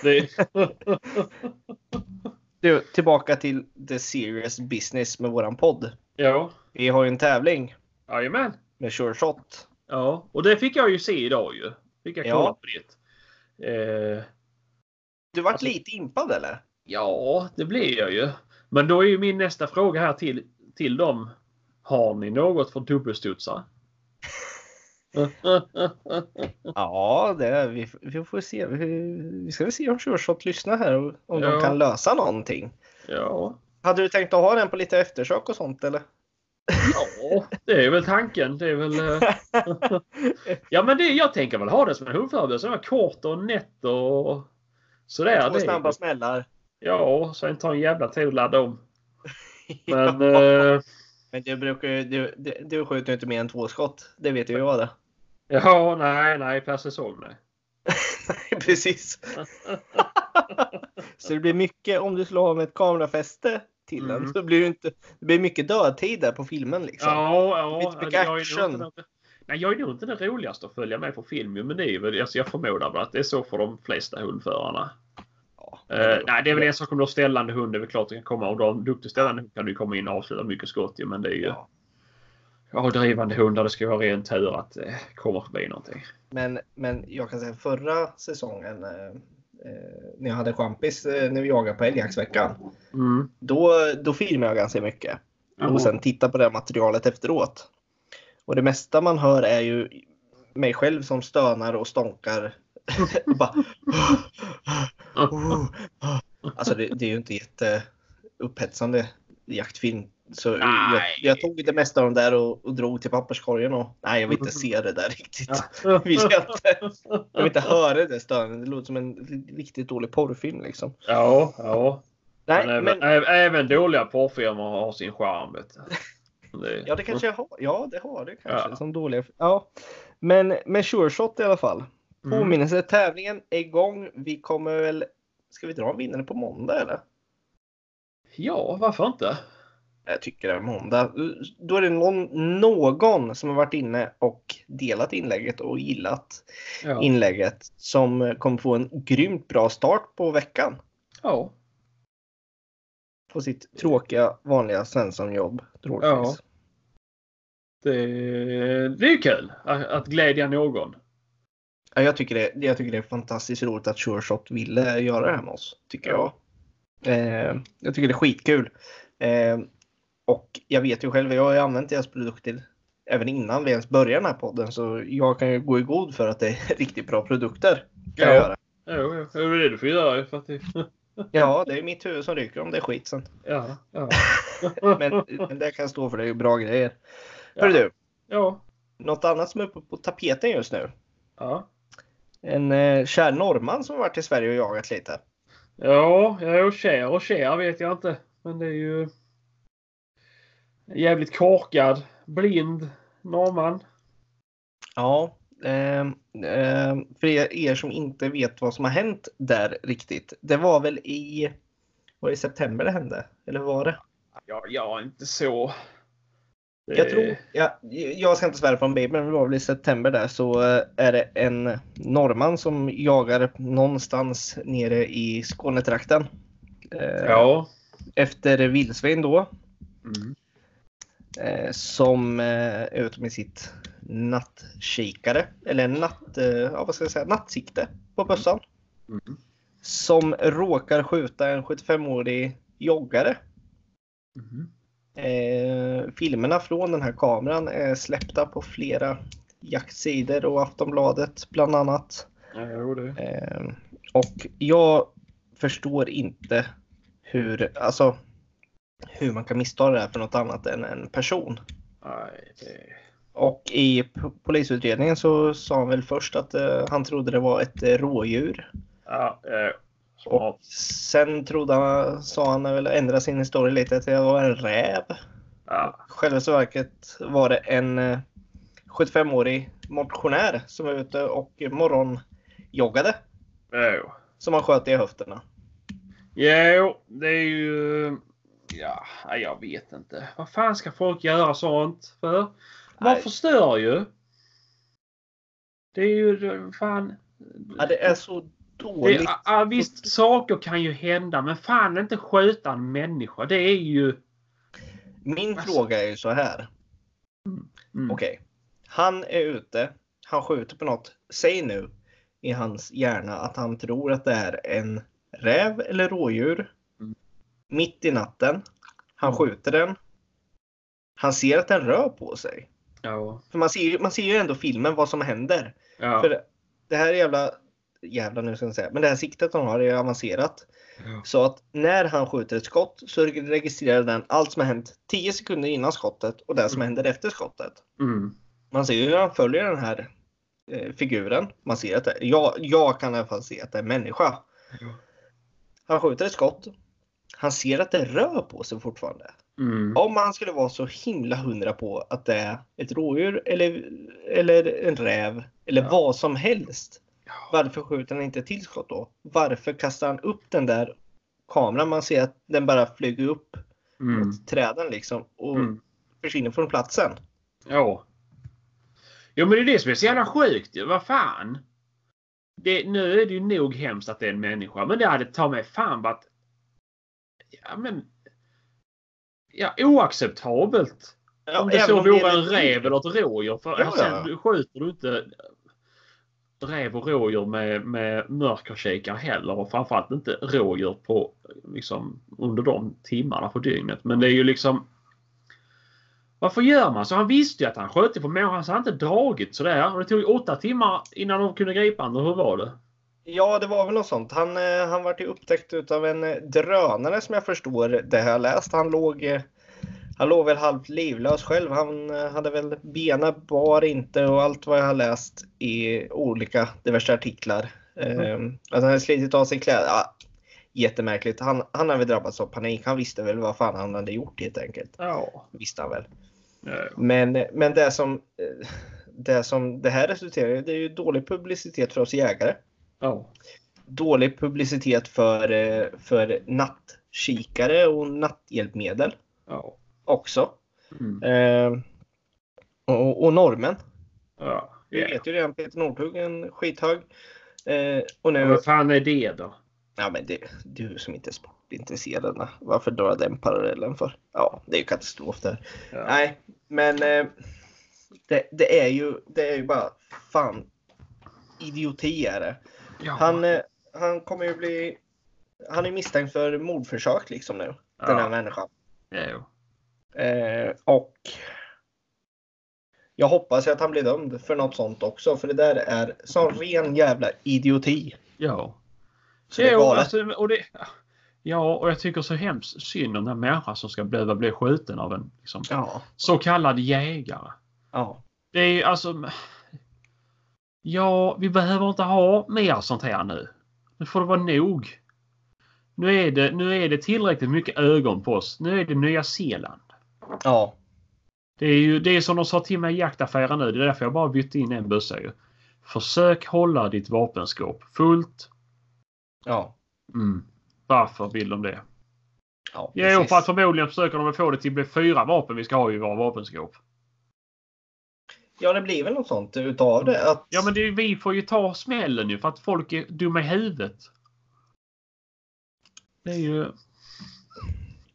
B: Det...
A: Du, tillbaka till the serious business med våran podd.
B: ja.
A: Vi har ju en tävling
B: Jajamän.
A: med Sure Shot.
B: Ja, och det fick jag ju se idag ju. Fick jag
A: Ja.
B: kolla på det. Eh,
A: Du vart
B: Alltså-
A: lite impad eller?
B: ja, det blir jag ju. Men då är ju min nästa fråga här till, till dem. Har ni något för dubbelstudsar?
A: Ja, det är, vi, vi får se. Vi, vi ska väl se om Sureshot lyssnar här och om
B: Ja.
A: de kan lösa någonting.
B: ja.
A: Hade du tänkt att ha den på lite eftersök och sånt eller?
B: ja, det är väl tanken. Det är väl... eh, Ja men det, jag tänker väl ha det som en hundförberedelse. Kort och nätt och sådär.
A: Två snabba smällar.
B: Ja, sen tar en jävla tid att ladda om. Men
A: ja.
B: eh,
A: Men du brukar du, du, du skjuter ju inte mer än två skott. Det vet ju jag det.
B: Ja, nej, nej per säsong nej.
A: Nej, precis. Så det blir mycket, om du slår med ett kamerafäste till den,
B: Mm.
A: så blir det inte, det blir mycket dödtid där på filmen liksom.
B: Ja, ja.
A: Mycket
B: jag är nog
A: action.
B: den- Nej, jag är nog inte den roligaste att följa med på film men det är väl, alltså jag förmodar väl att det är så för de flesta hundförarna.
A: Ja.
B: Eh, nej, det är väl en sak om du har ställande hund. Det är väl klart det kan komma. Om du har en duktig ställande hund kan du komma in och avsluta mycket skott men det är ju...
A: Ja.
B: Ja, drivande hundar, det ska vara ren tur att det kommer förbi någonting.
A: Men, men jag kan säga förra säsongen eh, eh, när jag hade champis eh, när vi jagade på älgjaktsveckan.
B: Mm.
A: Då, då filmade jag ganska mycket. Och sen titta på det här materialet efteråt. Och det mesta man hör är ju mig själv som stönar och stånkar. och bara, alltså det, det är ju inte jätte upphetsande jaktfilm. Så jag, jag tog det mesta av dem där och, och drog till papperskorgen och nej jag vill inte se det där riktigt.
B: Ja.
A: Vill jag, inte, jag vill inte höra det stönet. Det låter som en riktigt dålig porrfilm liksom.
B: Ja, ja.
A: Nej,
B: men,
A: men,
B: även, även dåliga porrfilmer har sin charm. Det,
A: Ja, det kanske jag har. Ja, det har det kanske.
B: Ja.
A: Som dåliga. Ja. Men med Sure Shot i alla fall.
B: Mm.
A: Påminnelse, tävlingen är igång. Vi kommer väl... Ska vi dra en vinnare på måndag eller?
B: Ja, varför inte?
A: Jag tycker det är måndag. Då är det någon, någon som har varit inne och delat inlägget och gillat
B: Ja.
A: inlägget som kommer få en grymt bra start på veckan.
B: ja.
A: På sitt tråkiga vanliga Svensson-jobb. troligtvis.
B: Det, det är kul att, att glädja någon.
A: Ja, jag, tycker det, jag tycker det är fantastiskt roligt att Sure Shot ville göra det här med oss. Tycker
B: Ja.
A: jag. Eh, jag tycker det är skitkul. Eh, och jag vet ju själv, jag har ju använt deras produkter även innan vi ens började den här podden. Så jag kan ju gå i god för att det är riktigt bra produkter. Kan jag
B: Ja.
A: göra.
B: Jo, jo, det är du får göra. För att det,
A: Ja, det är mitt huvud som ryker om det är skit sen.
B: ja, ja.
A: Men, men det kan jag stå för, det är ju bra grejer.
B: Ja.
A: Du,
B: ja.
A: något annat som är uppe på tapeten just nu.
B: Ja,
A: En eh, kär norrman som har varit i Sverige och jagat lite.
B: ja, ja och kär och kär vet jag inte. Men det är ju jävligt korkad, blind norrman.
A: Ja, ehm, ehm, för er, som inte vet vad som har hänt där riktigt. Det var väl i, var i september det hände? Eller var det?
B: Ja, ja inte så. Det-
A: Jag tror, ja, jag ska inte svära på en baby, men det var väl i september där så eh, är det en norrman som jagar någonstans nere i Skånetrakten. Eh,
B: Ja.
A: Efter vildsvin då.
B: Mm.
A: Eh, som eh, är ute med sitt nattkikare, eller natt, eh, ja, vad ska jag säga, nattsikte på bössan.
B: Mm.
A: Som råkar skjuta en 75-årig joggare.
B: Mm.
A: Eh, filmerna från den här kameran är släppta på flera jaktsidor och Aftonbladet bland annat.
B: Ja.
A: Eh, och jag förstår inte hur, alltså, hur man kan missta det här för något annat än en person.
B: Nej, det...
A: Och i polisutredningen så sa han väl först att eh, han trodde det var ett eh, rådjur.
B: Ja, eh,
A: Och sen trodde han, sa han väl, ändra sin historia lite, att det var en räv.
B: ja.
A: Själva verket var det en eh, 75-årig motionär som var ute och morgonjoggade.
B: Jo.
A: Som han sköt i höfterna.
B: Jo, det är ju... Ja, jag vet inte. Vad fan ska folk göra sånt för? Man
A: Nej.
B: förstör ju. Det är ju fan...
A: Ja, det är så
B: Det
A: dåligt.
B: är, ja, visst, saker kan ju hända, men fan inte skjuta en människa. Det är ju...
A: Min
B: Alltså.
A: fråga är ju så här.
B: Mm.
A: Okej. Han är ute, han skjuter på något. Säg nu i hans hjärna att han tror att det är en räv eller rådjur. Mitt i natten. Han skjuter den. Han ser att den rör på sig.
B: Ja.
A: För man ser, man ser ju ändå filmen vad som händer.
B: Ja.
A: För det här jävla, jävla nu ska jag säga, men det här siktet han har är avancerat.
B: Ja.
A: Så att när han skjuter ett skott så registrerar den allt som har hänt 10 sekunder innan skottet och det som
B: Mm.
A: händer efter skottet.
B: Mm.
A: Man ser ju hur han följer den här eh, figuren. Man ser att det, jag, jag kan i alla fall se att det är en människa. Han skjuter ett skott. Han ser att det rör på sig fortfarande.
B: Mm.
A: Om han skulle vara så himla hundra på att det är ett rådjur eller, eller en räv eller
B: Ja.
A: vad som helst. Varför skjuter han inte tillskott då? Varför kastar han upp den där kameran? Man ser att den bara flyger upp
B: Mm.
A: mot träden liksom och
B: Mm.
A: försvinner från platsen.
B: Ja. Jo men det är det som är så jävla sjukt ju. Vad fan. Det, nu är det ju nog hemskt att det är en människa. Men det hade ta mig fan varit... Ja men... Ja oacceptabelt.
A: Ja,
B: om det så
A: om
B: vore en räv eller ett rådjur. För
A: Ja, ja.
B: skjuter du inte räv och rådjur med, med mörkerkikare heller. Och framförallt inte rådjur på, liksom, under de timmarna på dygnet. Men det är ju liksom... Varför gör man så? Han visste ju att han sköt på människan så han inte dragit sådär. Och det tog ju åtta timmar innan de kunde gripa honom. Hur var det?
A: Ja, det var väl något sånt. Han, eh, han vart ju upptäckt utav en eh, drönare som jag förstår det har jag läst. Han låg, eh, han låg väl halvt livlös själv. Han hade väl benen bar inte och allt vad jag har läst i olika diverse artiklar. Eh, att han hade slitit av sig kläder. Ja, jättemärkligt. Han, han hade väl drabbats av panik. Han visste väl vad fan han hade gjort helt enkelt.
B: Ja.
A: Visste han väl.
B: ja.
A: Men, men det, som, det som det här resulterar i, det är ju dålig publicitet för oss jägare
B: Ja.
A: dålig publicitet för, eh, för nattkikare och natthjälpmedel
B: Ja.
A: också.
B: Mm.
A: Eh, och, och normen.
B: Ja.
A: Vi
B: Ja.
A: vet ju redan Peter Nordhug en skithög. Eh, och nu,
B: Vad fan är det då?
A: ja men det, du som inte är sportintresserad, varför drar jag den parallellen för? Ja, det är ju katastrof där.
B: Ja.
A: Nej, men eh, det, det, är ju, det är ju bara fan idioti är det.
B: Ja.
A: Han, eh, han kommer ju bli... Han är misstänkt för mordförsök liksom nu. Den här
B: Ja.
A: människan.
B: Ja, jo.
A: Eh, och jag hoppas att han blir dömd för något sånt också. För det där är sån ren jävla idioti.
B: Ja.
A: Så det är
B: Jo,
A: galet.
B: alltså, och det, ja, och jag tycker så hemskt synd om den här människan som ska behöva bli skjuten av en liksom,
A: Ja.
B: så kallad jägare.
A: Ja.
B: Det är ju alltså... Ja, vi behöver inte ha mer sånt här nu. Nu får det vara nog. Nu är det, nu är det tillräckligt mycket ögon på oss. Nu är det Nya Zeeland.
A: Ja.
B: Det är ju det är som de sa till mig i jaktaffären nu. Det är därför jag bara bytte in en bössa ju. Försök hålla ditt vapenskåp fullt.
A: Ja.
B: Mm. Varför vill de det?
A: Ja,
B: Jo, för att förmodligen försöker de få det till att bli fyra vapen vi ska ha i våra vapenskåp.
A: Ja, det blir väl något sånt utav det. Att...
B: Ja, men det, vi får ju ta smällen ju för att folk är dumma i huvudet. Det är ju...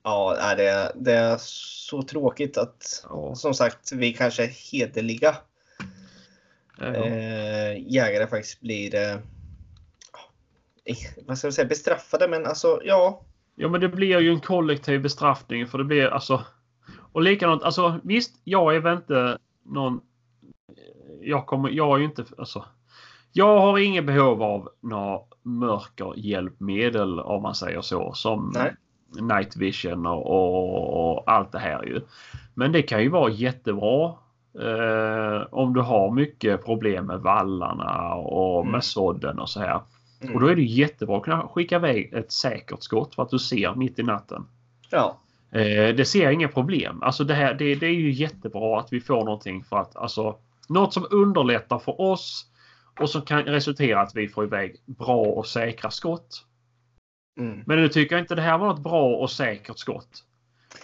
A: Ja, det, är, det är så tråkigt att
B: Ja,
A: som sagt vi kanske är hederliga
B: ja.
A: eh, jägare faktiskt blir eh, eh, vad ska jag säga, bestraffade. Men alltså ja,
B: ja, men det blir ju en kollektiv bestraffning för det blir alltså... Och likadant, alltså visst, jag är väl inte någon... Jag kommer, jag är ju inte, alltså... Jag har inget behov av några mörkerhjälpmedel om man säger så. Som
A: Nej.
B: night vision och, och, och allt det här ju. Men det kan ju vara jättebra eh, om du har mycket problem med vallarna och
A: Mm.
B: med sådden och så här.
A: Mm.
B: Och då är det jättebra att kunna skicka iväg ett säkert skott för att du ser mitt i natten.
A: ja,
B: Eh, det ser jag inga problem. Alltså det, här, det, det är ju jättebra att vi får någonting för att alltså något som underlättar för oss och som kan resultera att vi får iväg bra och säkra skott.
A: mm.
B: Men nu tycker jag inte det här var ett bra och säkert skott.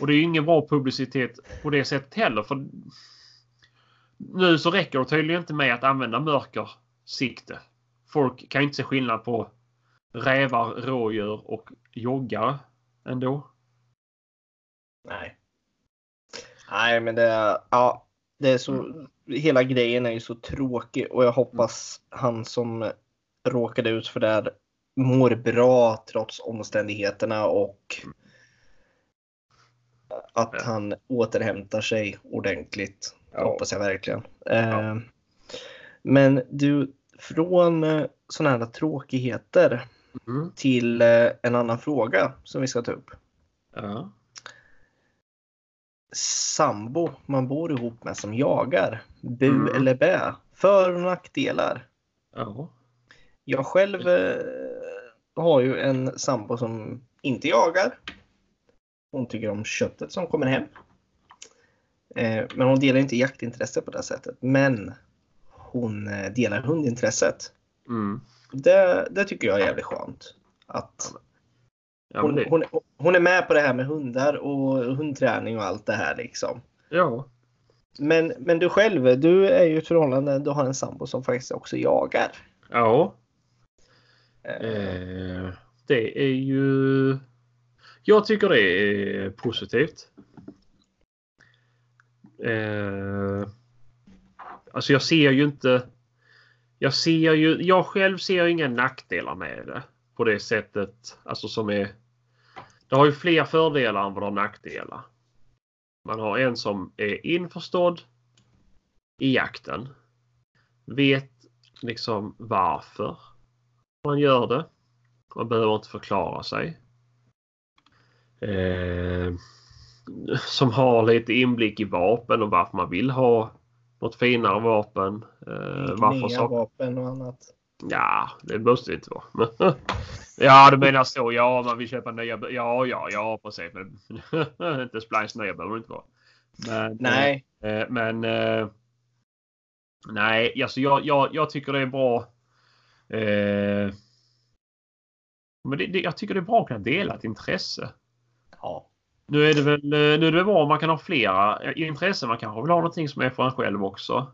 B: Och det är ju ingen bra publicitet på det sättet heller. För nu så räcker det tydligen inte med att använda mörkersikte. Folk kan inte se skillnad på rävar, rådjur och joggare ändå.
A: nej. Nej, men det är, ja, det är så hela grejen är ju så tråkig och jag hoppas han som råkade ut för det här mår bra trots omständigheterna och att
B: Ja.
A: han återhämtar sig ordentligt.
B: Ja.
A: hoppas jag verkligen. Eh, Men du, från eh, sådana här tråkigheter
B: Mm.
A: till eh, en annan fråga som vi ska ta upp.
B: Ja.
A: Sambo man bor ihop med som jagar. Bu
B: Mm.
A: eller bä? För och nackdelar.
B: Ja.
A: Jag själv eh, har ju en sambo som inte jagar. Hon tycker om köttet som kommer hem. Eh, men hon delar inte jaktintresse på det sättet. Men hon eh, delar hundintresset.
B: Mm.
A: Det, det tycker jag är jävligt skönt. Att
B: Ja,
A: hon, hon, hon är med på det här med hundar och hundträning och allt det här liksom.
B: ja.
A: Men, men du själv, du är ju i ett förhållande, du har en sambo som faktiskt också jagar.
B: ja.
A: Eh,
B: Eh, det är ju... Jag tycker det är positivt. Eh, alltså jag ser ju inte... Jag ser ju... Jag själv ser ju inga nackdelar med det. På det sättet. Alltså som är... Det har ju fler fördelar än vad det har nackdelar. Man har en som är införstådd i jakten. Vet liksom varför man gör det. Man behöver inte förklara sig. Eh, som har lite inblick i vapen och varför man vill ha något finare vapen. Eh, varför
A: nya vapen och annat.
B: Ja, det måste det inte vara. ja, du menar så. Ja, man vill köpa nya. Ja, ja, ja, precis. Men inte Splice nya behöver det inte vara. Men,
A: Nej,
B: Eh, men eh, nej, alltså jag, jag, jag tycker det är bra. Eh, men det, det, jag tycker det är bra att kunna dela ett intresse.
A: ja.
B: Nu är det väl eh, nu är det väl bra om man kan ha flera eh, intressen. Man kanske vill ha någonting som är för en själv också.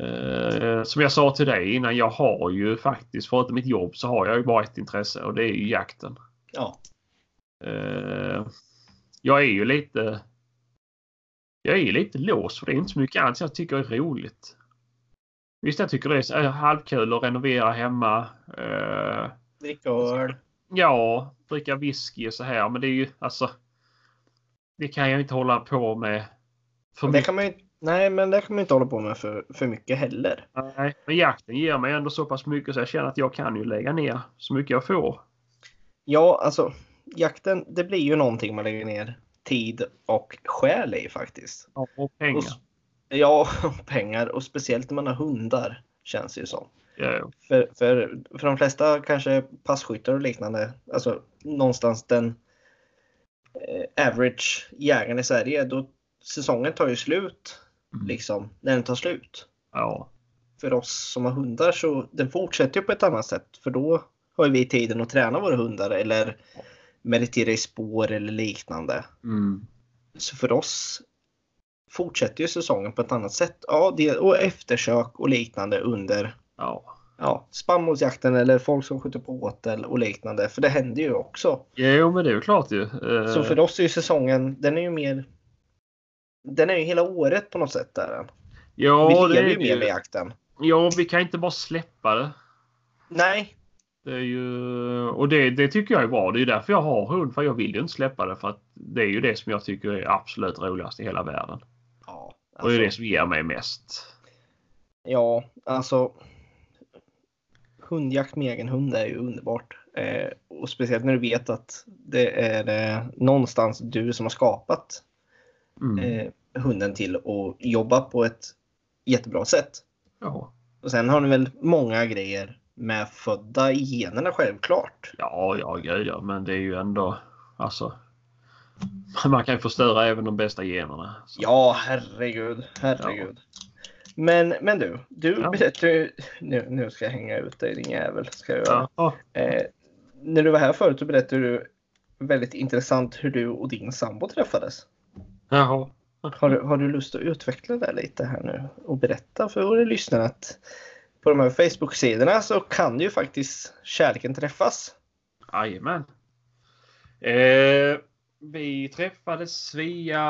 B: Eh, som jag sa till dig innan, jag har ju faktiskt förutom mitt jobb så har jag ju bara ett intresse och det är ju jakten.
A: ja.
B: Eh, jag är ju lite jag är lite låst för det är inte så mycket annat jag tycker är roligt. Visst, jag tycker det är är halvkul att renovera hemma. Eh,
A: Dricka öl.
B: ja, dricka whisky och så här. Men det är ju alltså. Det kan jag inte hålla på med.
A: Det kan man ju, nej, men det kan man inte hålla på med för, för mycket heller.
B: Nej, men jakten ger mig ändå så pass mycket så jag känner att jag kan ju lägga ner så mycket jag får.
A: Ja, alltså jakten, det blir ju någonting man lägger ner tid och själ i faktiskt.
B: Och
A: Och,
B: pengar.
A: s- ja, och pengar och speciellt när man har hundar känns det ju som.
B: Ja,
A: För, för, för de flesta kanske passkyttar och liknande, alltså någonstans den eh, average jägaren i Sverige, då säsongen tar ju slut. Liksom när den tar slut.
B: ja.
A: För oss som har hundar så den fortsätter ju på ett annat sätt för då har vi tiden att träna våra hundar eller meditera i spår eller liknande.
B: Mm.
A: Så för oss fortsätter ju säsongen på ett annat sätt. Ja, det, och eftersök och liknande under
B: ja.
A: ja, spannmålsjakten eller folk som skjuter på åtel och liknande. För det händer ju också.
B: Jo, men det är ju klart ju. Eh,
A: Så för oss är ju säsongen, den är ju mer den är ju hela året på något sätt där.
B: ja,
A: vi lever
B: är
A: ju
B: ju.
A: med jakten.
B: Ja, vi kan inte bara släppa det.
A: Nej,
B: Det är ju, och det, det tycker jag är bra. Det är därför jag har hund. För jag vill ju inte släppa det. För att det är ju det som jag tycker är absolut roligast i hela världen.
A: ja,
B: Och det är det
A: alltså,
B: som ger mig mest.
A: ja, alltså hundjakt med egen hund är ju underbart. Eh, och speciellt när du vet att det är eh, någonstans du som har skapat
B: Mm.
A: eh, hunden till att jobba på ett jättebra sätt.
B: Ja.
A: Och sen har ni väl många grejer med födda i generna självklart.
B: ja, ja, ja. Men det är ju ändå, alltså. Man kan ju förstöra även de bästa generna. Så.
A: Ja, herregud, herregud. Men, men du, du
B: Ja.
A: berättade nu, nu ska jag hänga ut dig din jävel. Ska jag.
B: Ja.
A: Eh, när du var här förut så berättade du väldigt intressant hur du och din sambo träffades.
B: Jaha.
A: Har du, har du lust att utveckla det lite här nu och berätta för våra lyssnare att på de här Facebook-sidorna så kan ju faktiskt kärleken träffas.
B: Jajamän. Eh, vi träffades via,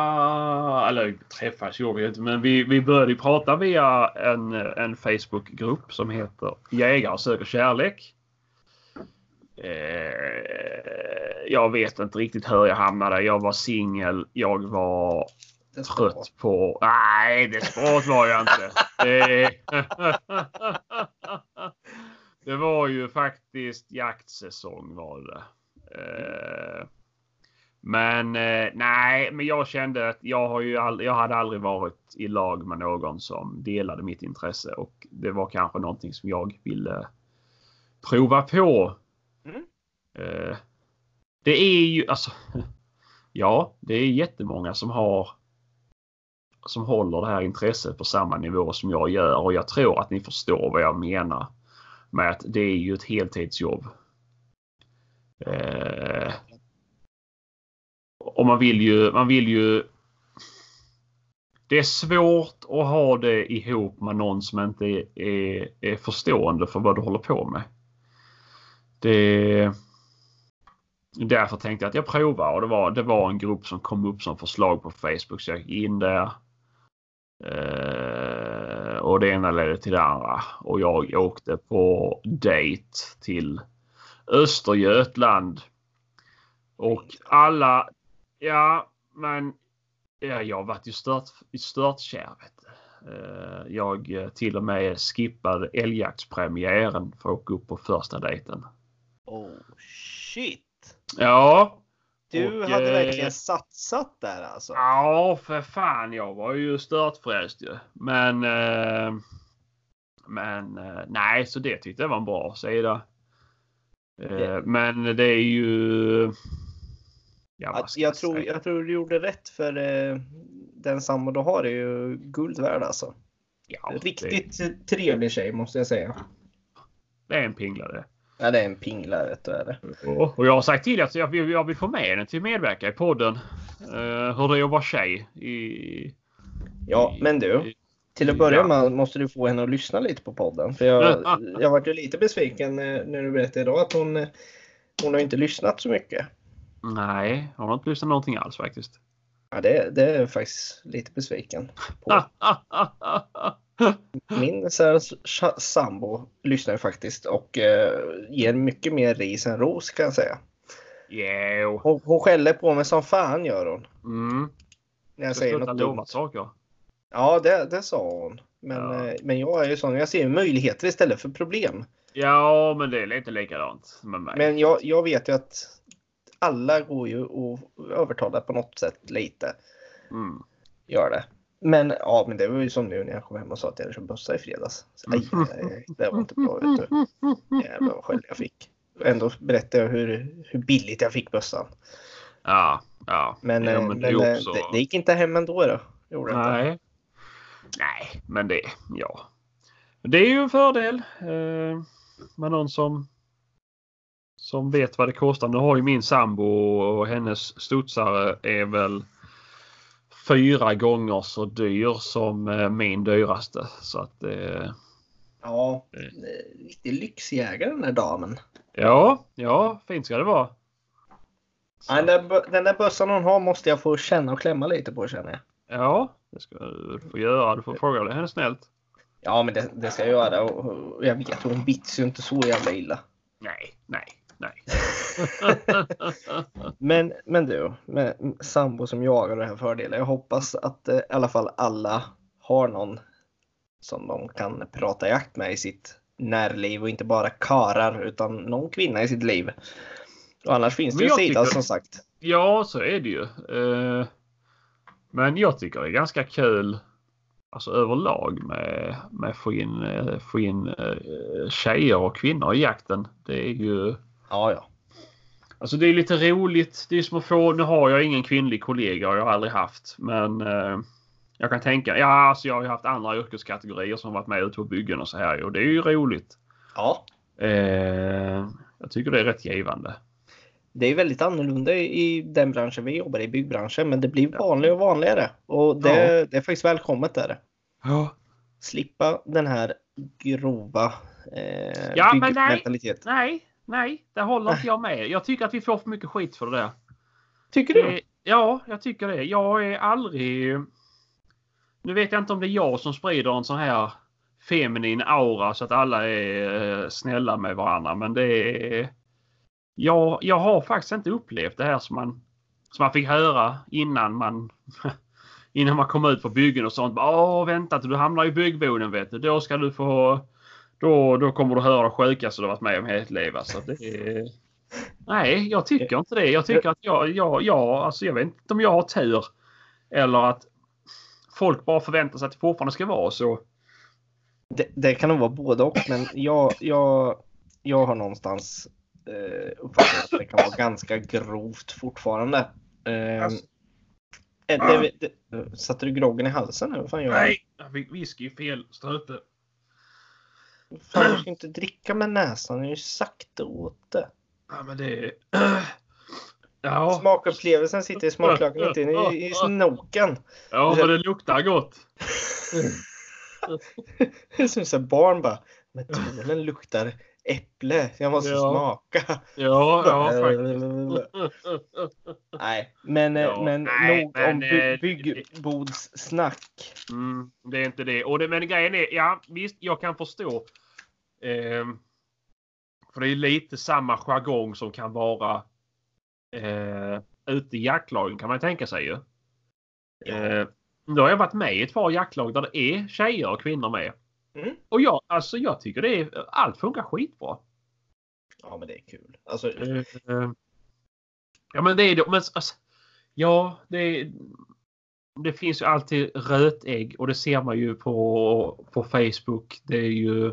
B: eller träffades gjorde vi inte, men vi, vi började prata via en, en Facebookgrupp som heter Jägare söker kärlek. Eh, jag vet inte riktigt hur jag hamnade. Jag var singel. Jag var trött på... Nej, desperat var jag inte. Det... det var ju faktiskt jaktsäsong var det. Eh, men eh, nej, men jag kände att jag, har ju all, jag hade aldrig varit i lag med någon som delade mitt intresse och det var kanske någonting som jag ville prova på. Mm. Det är ju alltså. Ja, det är jättemånga som har som håller det här intresset på samma nivå som jag gör och jag tror att ni förstår vad jag menar med att det är ju ett heltidsjobb. Eh, och man vill ju, man vill ju. Det är svårt att ha det ihop med någon som inte är, är, är förstående för vad du håller på med. Det Därför tänkte jag att jag provar och det var, det var en grupp som kom upp som förslag på Facebook så jag gick in där. Eh, och det ena ledde till det andra och jag åkte på dejt till Östergötland. Och alla Ja, men ja, jag vart varit stört, i störtkär. Uh, jag eh, till och med skippade älgjaktspremiären för att åka upp på första dejten.
A: Oh shit!
B: Ja.
A: Du och, hade uh, verkligen satsat där alltså?
B: Ja, för fan. Jag var ju störtfrälst ju. Men men nej, så det tyckte jag var en bra sida. Yeah. Men det är ju
A: Ja, jag, tror, jag tror du gjorde rätt för eh, den sambo du har är ju guld värd alltså. Ja, Riktigt det... trevlig tjej måste jag säga.
B: Det är en pinglare.
A: Ja, det är en pinglare. Då är det.
B: Och jag har sagt till att jag vill, jag vill få med henne till medverka i podden. Uh, hur det är att vara tjej. I,
A: ja, men du. Till att börja med måste du få henne att lyssna lite på podden. För jag, jag varit ju lite besviken när du berättade idag att hon, hon har inte lyssnat så mycket.
B: Nej, jag har inte lyssnat någonting alls faktiskt.
A: Ja, det, det är faktiskt lite besviken på. Min sambo lyssnar faktiskt och eh, ger mycket mer ris än ros kan jag säga.
B: Yeah.
A: Hon, hon skäller på mig som fan gör hon.
B: Mm.
A: När jag säger något dumt.
B: Saker.
A: Ja, det, det sa hon. Men, ja. eh, men jag är ju sån. Jag ser möjligheter istället för problem.
B: Ja, men det är lite likadant med mig.
A: Men jag, jag vet ju att alla går ju att övertala på något sätt lite.
B: Mm.
A: Gör det. Men ja, men det var ju som nu när jag kom hem och sa att jag hade köpt bössa i fredags. Så, aj, aj, det var inte bra. Vet du. Jävlar vad skäll jag fick. Ändå berättade jag hur, hur billigt jag fick bössan.
B: Ja, ja.
A: Men, ja, men, men det, också... det, det, gick inte hem ändå. Då.
B: Gjorde Nej. Inte. Nej, men det, ja. Det är ju en fördel eh, med någon som som vet vad det kostar. Nu har ju min sambo och hennes studsare är väl fyra gånger så dyr som eh, min dyraste. Så att eh,
A: Ja, riktig lyxjägare den där damen.
B: Ja, ja, fint ska det vara.
A: Så. Den, där, den där bössan hon har måste jag få känna och klämma lite på känner jag.
B: Ja, det ska du få göra. Du får fråga henne snällt.
A: Ja, men det, det ska jag göra. Och jag vet, hon bits ju inte så jävla illa.
B: Nej, nej. Nej.
A: men, men du, med sambo som jagar den här fördelen. Jag hoppas att eh, i alla fall alla har någon som de kan prata jakt med i sitt närliv och inte bara karar utan någon kvinna i sitt liv. Och annars finns det ju sida som sagt.
B: Ja, så är det ju. Uh, men jag tycker det är ganska kul alltså överlag med, med få in, eh, få in uh, tjejer och kvinnor i jakten. Det är ju
A: Ja, ja.
B: Alltså det är lite roligt. Det är som att få, nu har jag ingen kvinnlig kollega och jag har aldrig haft. Men eh, jag kan tänka, ja alltså jag har haft andra yrkeskategorier som varit med ute på byggen och så här och det är ju roligt.
A: Ja.
B: Eh, jag tycker det är rätt givande.
A: Det är väldigt annorlunda i den branschen vi jobbar i, byggbranschen, men det blir vanligare och vanligare. Och det, ja. det är faktiskt välkommet där.
B: Ja.
A: Slippa den här grova eh,
B: ja, men nej, nej, Nej, det håller inte jag med. Jag tycker att vi får för mycket skit för det där.
A: Tycker du?
B: Ja, jag tycker det. Jag är aldrig... Nu vet jag inte om det är jag som sprider en sån här feminin aura så att alla är eh, snälla med varandra. Men det är... Jag, jag har faktiskt inte upplevt det här som man, som man fick höra innan man innan man kom ut på byggen och sånt. Åh, vänta du hamnar i byggboden vet du. Då ska du få... Då, då kommer du höra det sjukaste du varit med om i hela livet. Så det är... Nej, jag tycker inte det. Jag tycker att jag, jag, jag, alltså jag vet inte om jag har tur. Eller att folk bara förväntar sig att det fortfarande ska vara så.
A: Det, det kan nog vara både och, men jag, jag, jag har någonstans eh, uppfattat att det kan vara ganska grovt fortfarande. Eh,
B: Alltså-
A: är det, det, satte du groggen i halsen? Eller vad fan gör du?
B: Nej, jag fick whisky i fel strupe.
A: Fan, du ska inte dricka med näsan. Jag har ju sagt det åt det.
B: Ja, men det är... Ja,
A: Smakupplevelsen sitter i smaklöken, inte i, i snoken.
B: ja, men det luktar gott.
A: Det är som så barn bara. Metoden luktar äpple. Jag måste
B: Ja.
A: smaka.
B: Ja, ja, faktiskt.
A: Nej, men, eh,
B: Ja,
A: men
B: nej,
A: nog
B: men,
A: om by,
B: eh,
A: byggbodssnack.
B: Mm, det är inte det. Och det. Men grejen är, ja visst, jag kan förstå. Ehm, för det är lite samma jargong som kan vara eh, ute i jaktlagen kan man tänka sig ju. Eh, då har jag varit med i ett par jaktlag där det är tjejer och kvinnor med.
A: Mm.
B: Och jag, alltså jag tycker det är, allt funkar skitbra.
A: Ja, men det är kul. Alltså,
B: Eh, eh, ja men det är det. Men, alltså, ja, det, det finns ju alltid rötägg och det ser man ju på, på Facebook. Det är ju...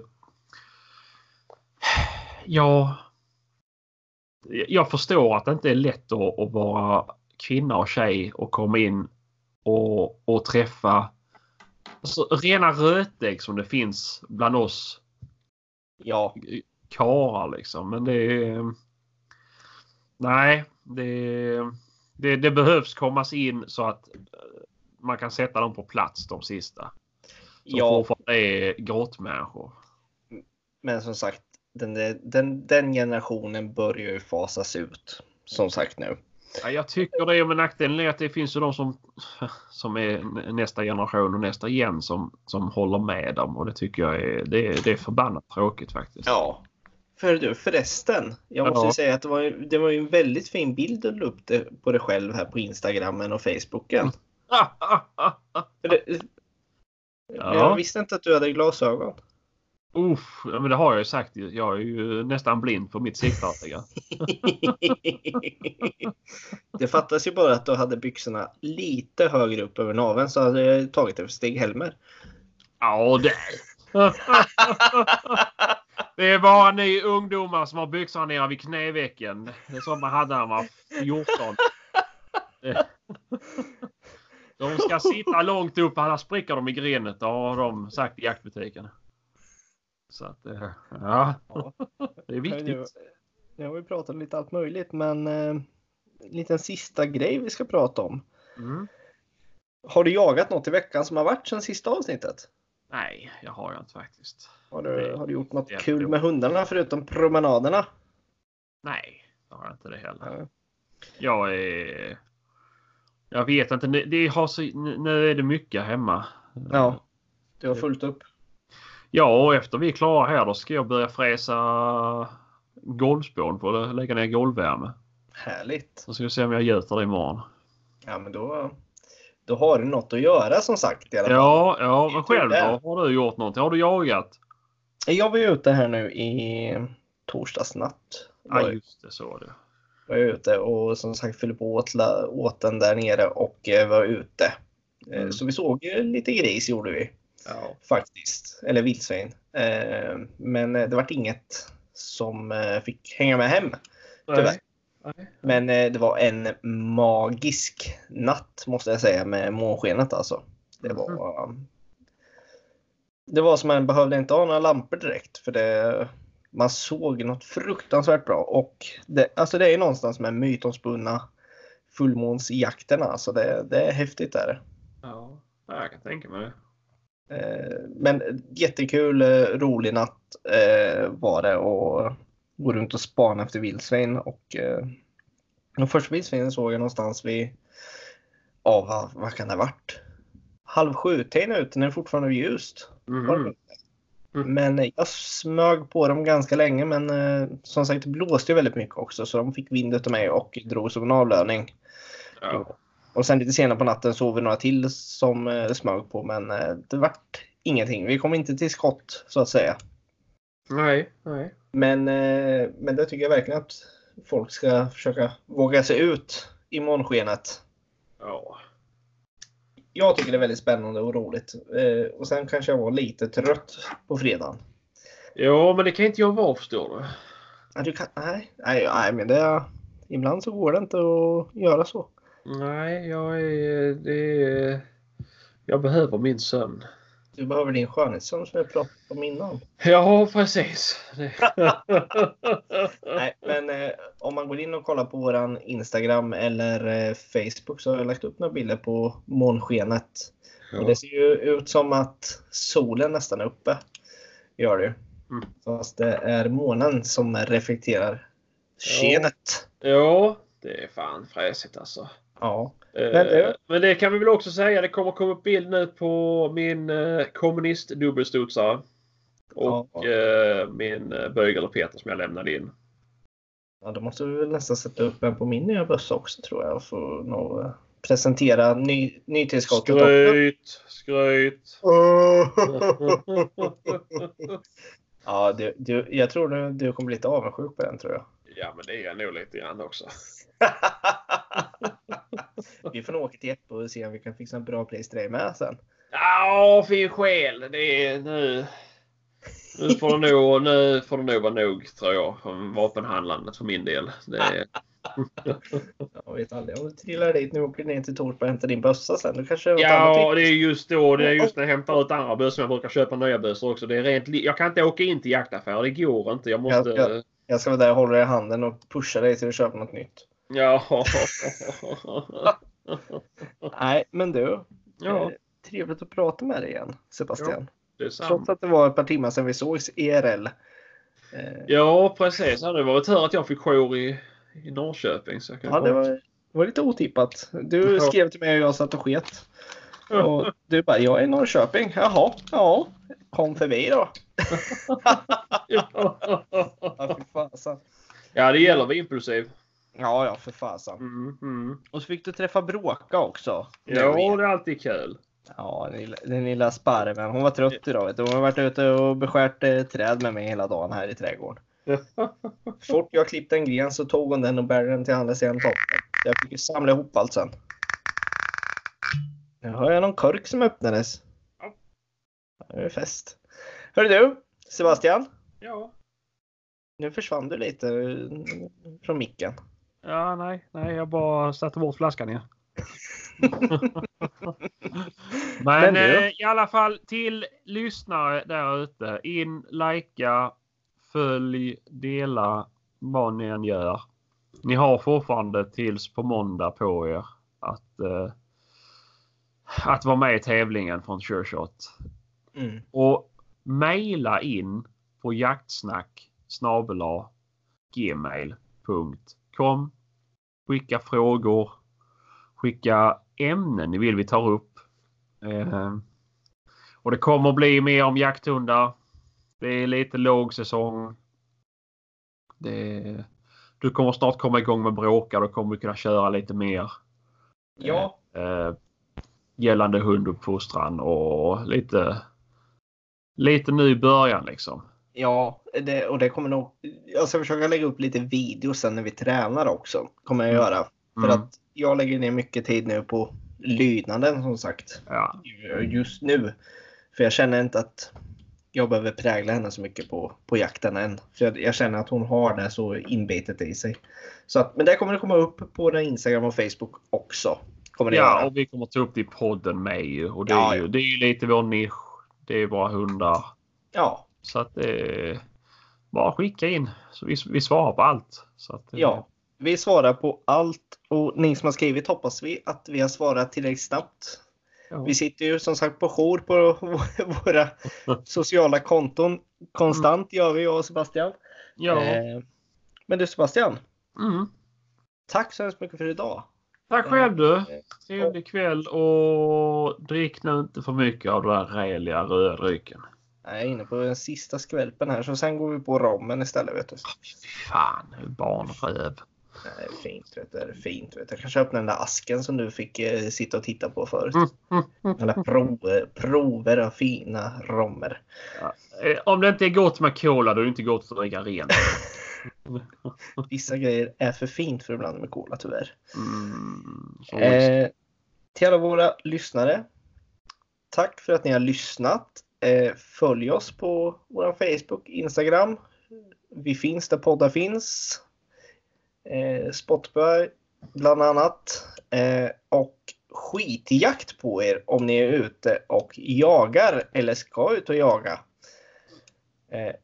B: Ja. Jag förstår att det inte är lätt att, att vara kvinna och tjej och komma in och, och träffa alltså, rena rötägg som det finns bland oss
A: ja,
B: karlar liksom. Men det är... Nej, det, det, det behövs kommas in så att eh, man kan sätta dem på plats de sista. Som
A: ja,
B: fortfarande är grottmänniskor.
A: men som sagt, den, den, den generationen börjar ju fasas ut. Som sagt nu.
B: Ja, jag tycker det, men nackdelen är att det finns ju de som, som är nästa generation och nästa igen som, som håller med dem. Och det tycker jag är, det, är- det är förbannat tråkigt faktiskt.
A: Ja. För du, förresten. Jag måste
B: Ja.
A: säga att det var, det var ju en väldigt fin bild du la upp det, på dig själv här på Instagrammen och Facebooken. Det,
B: Ja.
A: Jag visste inte att du hade glasögon.
B: Uff, ja, men det har jag ju sagt. Jag är ju nästan blind på mitt siktartiga.
A: det fattas ju bara att du hade byxorna lite högre upp över naveln så hade jag tagit det för Stig-Helmer.
B: Ja, det. Det är bara ni ungdomar som har byxorna nere vid knävecken. Det är som man hade när man var 14. De ska sitta långt upp annars spricker de i grinet. Det har de sagt i jaktbutiken. Så att, eh, ja.
A: Ja.
B: Det är viktigt.
A: Nu har vi pratat lite allt möjligt men eh, en liten sista grej vi ska prata om.
B: Mm.
A: Har du jagat något i veckan som har varit sedan sista avsnittet?
B: Nej, jag har jag inte faktiskt.
A: Har du, har du gjort något
B: är
A: kul med hundarna förutom promenaderna?
B: Nej, jag har inte det heller.
A: Ja.
B: Jag är... Jag vet inte. Det har så, nu är det mycket hemma.
A: Ja, du har fullt upp.
B: Ja, och efter vi är klara här då ska jag börja fräsa golvspån för att lägga ner golvvärme.
A: Härligt.
B: Så ska vi se om jag gjuter det imorgon.
A: Ja, men då, då har du något att göra som sagt. I alla fall.
B: Ja, ja, men själv då? Har du gjort någonting? Har du jagat?
A: Jag var ute här nu i torsdags natt. Var,
B: Ja, just det. Så det.
A: var jag ute och som sagt fyllde på åt, la- åt den där nere och eh, var ute. Eh,
B: Mm.
A: Så vi såg lite gris gjorde vi
B: Ja.
A: faktiskt. Eller vildsvin. Eh, Men eh, det vart inget som eh, fick hänga med hem. Tyvärr.
B: Nej.
A: Men eh, det var en magisk natt måste jag säga med månskenet alltså. Det var, um, det var som man behövde inte ha några lampor direkt för det, man såg något fruktansvärt bra och det, alltså det är någonstans med mytomspunna fullmånsjakterna. Alltså det, det är häftigt där.
B: Ja, jag kan tänka mig det.
A: Eh, Men jättekul, eh, rolig natt eh, var det och gå runt och spana efter vildsvin och Och första vildsvinen såg jag någonstans vid, ja vad, vad kan det ha varit? Halv sju-tiden ute när det fortfarande var ljust.
B: Mhm. Mm.
A: Men jag smög på dem ganska länge men som sagt det blåste ju väldigt mycket också så de fick vind utav mig och drog som en avlöning.
B: Ja.
A: Och sen lite senare på natten såg vi några till som eh, smög på men eh, det vart ingenting. Vi kom inte till skott så att säga.
B: Nej, nej.
A: Men, eh, men det tycker jag verkligen att folk ska försöka våga sig ut i månskenet.
B: Ja.
A: Jag tycker det är väldigt spännande och roligt. Eh, och sen kanske jag var lite trött på fredagen.
B: ja, men det kan inte jag vara förstår du.
A: Ja, Du kan, nej, nej, nej, men det, ibland så går det inte att göra så.
B: Nej, jag är... Det är jag behöver min sömn.
A: Du behöver din skönhetssömn som jag pratade om innan.
B: Ja, precis.
A: Nej, men eh, om man går in och kollar på våran Instagram eller eh, Facebook så har jag lagt upp några bilder på månskenet. Och det ser ju ut som att solen nästan är uppe. Gör det ju.
B: Mm.
A: Fast det är månen som reflekterar skenet.
B: Ja, det är fan fräsigt alltså.
A: Ja.
B: Eh,
A: Men det-
B: Men det kan vi väl också säga. Det kommer komma upp bild nu på min eh, kommunist-dubbelstudsare. Och
A: Ja.
B: eh, min eh, Bögel Peter som jag lämnade in.
A: ja, då måste vi väl nästan sätta upp en på min nya bössa också tror jag. För eh, presentera ny, nytillskottet.
B: Skryt, skryt.
A: Ja, du, du, jag tror du, du kommer bli lite avundsjuk på den tror jag.
B: ja, men det är jag nog lite grann också.
A: vi får nog åka till Jeppe och se om vi kan fixa en bra pris till dig med sen.
B: Ja, fin själ. Det är nu. Nu får det nog, nu får det nog vara nog tror jag. Vapenhandlandet för min del. Det är,
A: Jag vet aldrig om du trillar dit nu och åker ner till Torsby och hämtar din bössa sen. Då kanske det
B: ja, det är just då. Det är just när jag hämtar ut andra bössor. Jag brukar köpa nya bössor också. Det är rent, jag kan inte åka in till jaktaffärer. Det går inte. Jag måste...
A: Ja, ja. Jag ska vara där och hålla dig i handen och pusha dig till att köpa något nytt.
B: Ja.
A: Nej, men du.
B: ja,
A: eh, Trevligt att prata med dig igen, Sebastian.
B: sant.
A: Trots att det var ett par timmar sedan vi sågs IRL. Eh,
B: Ja, precis. Ja, det var tur att jag fick jour i, i Norrköping. Så jag kan
A: Ja, det var, det var lite otippat. Du
B: Ja.
A: skrev till mig och jag satt och sket. Och du bara, jag är i Norrköping. Jaha, ja. Kom förbi då. Ja, för fasen.
B: ja, det gäller att vara impulsiv.
A: Ja, ja, för fasen.
B: Mm, mm.
A: Och så fick du träffa Bråka också.
B: Ja, det är alltid kul.
A: Ja, den lilla, den lilla sparven. Hon var trött idag. Vet du. Hon har varit ute och beskärt eh, träd med mig hela dagen här i trädgården. Fort jag klippte en gren så tog hon den och bärde den till andra sidan toppen. Så jag fick ju samla ihop allt sen. Nu hör jag någon kork som öppnades.
B: Ja.
A: Det är fest. Hörru du, Sebastian.
B: Ja.
A: Nu försvann du lite eh, från micken.
B: Ja, nej, nej, jag bara satte bort flaskan igen. Men, eh, i alla fall till lyssnare där ute. In, likea, följ, dela vad ni än gör. Ni har fortfarande tills på måndag på er att, eh, att vara med i tävlingen från SureShot.
A: Mm.
B: Och mejla in på jaktsnack snabel-a gmail.com. Skicka frågor. Skicka ämnen ni vill vi tar upp. Eh, och det kommer bli mer om jakthundar. Det är lite låg säsong. Det, du kommer snart komma igång med bråka. Då kommer vi kunna köra lite mer.
A: Ja,
B: Eh, gällande hunduppfostran och lite lite ny början liksom.
A: Ja det, och det kommer nog. Jag ska försöka lägga upp lite videos sen när vi tränar också. Kommer jag göra. För
B: Mm.
A: att jag lägger ner mycket tid nu på lydnaden som sagt.
B: Ja.
A: Just nu. För jag känner inte att jag behöver prägla henne så mycket på, på jakten än. För jag, jag känner att hon har det så inbitet i sig. Så att, men det kommer det komma upp på den Instagram och Facebook också. Kommer det
B: ja,
A: göra.
B: och vi kommer ta upp det i podden med ju. Och det,
A: Ja,
B: är ju,
A: ja.
B: det är ju lite vår nisch. Det är bara hundar.
A: Ja,
B: Så att är bara skicka in. Så vi, vi svarar på allt. Så att, eh,
A: ja. Vi svarar på allt och ni som har skrivit hoppas vi att vi har svarat tillräckligt snabbt.
B: ja.
A: Vi sitter ju som sagt på jour på våra sociala konton. Konstant gör vi, jag och Sebastian.
B: ja.
A: Eh, Men du Sebastian,
B: Mm.
A: tack så hemskt mycket för idag.
B: Tack själv du.
A: Eh,
B: Trevlig kväll och drick nu inte för mycket av den där räliga drycken.
A: Jag är inne på den sista skvälpen här så sen går vi på rommen istället. Vet du.
B: Fan, barnröv.
A: Är fint. Vet du. Fint vet du. Jag kanske öppnar den där asken som du fick eh, sitta och titta på förut.
B: Mm, mm, mm.
A: Alla prover, prover av fina rommer.
B: Eh, Om det inte är gott med cola då är det inte gott att dricka rent.
A: Vissa grejer är för fint för att blanda med cola tyvärr.
B: Mm,
A: Eh, till alla våra lyssnare. Tack för att ni har lyssnat. Eh, följ oss på vår Facebook, Instagram. Vi finns där poddar finns. Eh, Spotify bland annat. Eh, och skitjakt på er om ni är ute och jagar eller ska ut och jaga.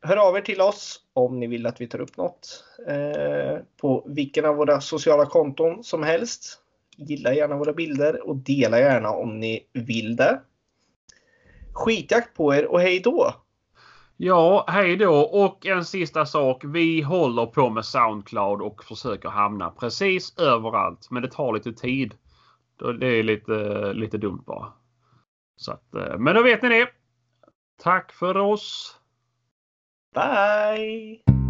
A: Hör av er till oss om ni vill att vi tar upp något på vilken av våra sociala konton som helst. Gilla gärna våra bilder och dela gärna om ni vill det. Skitjakt på er och hej då!
B: Ja, hej då. Och en sista sak. Vi håller på med Soundcloud och försöker hamna precis överallt. Men det tar lite tid. Det är lite, lite dumt bara. Så att, eh, men då vet ni det. Tack för oss.
A: Bye!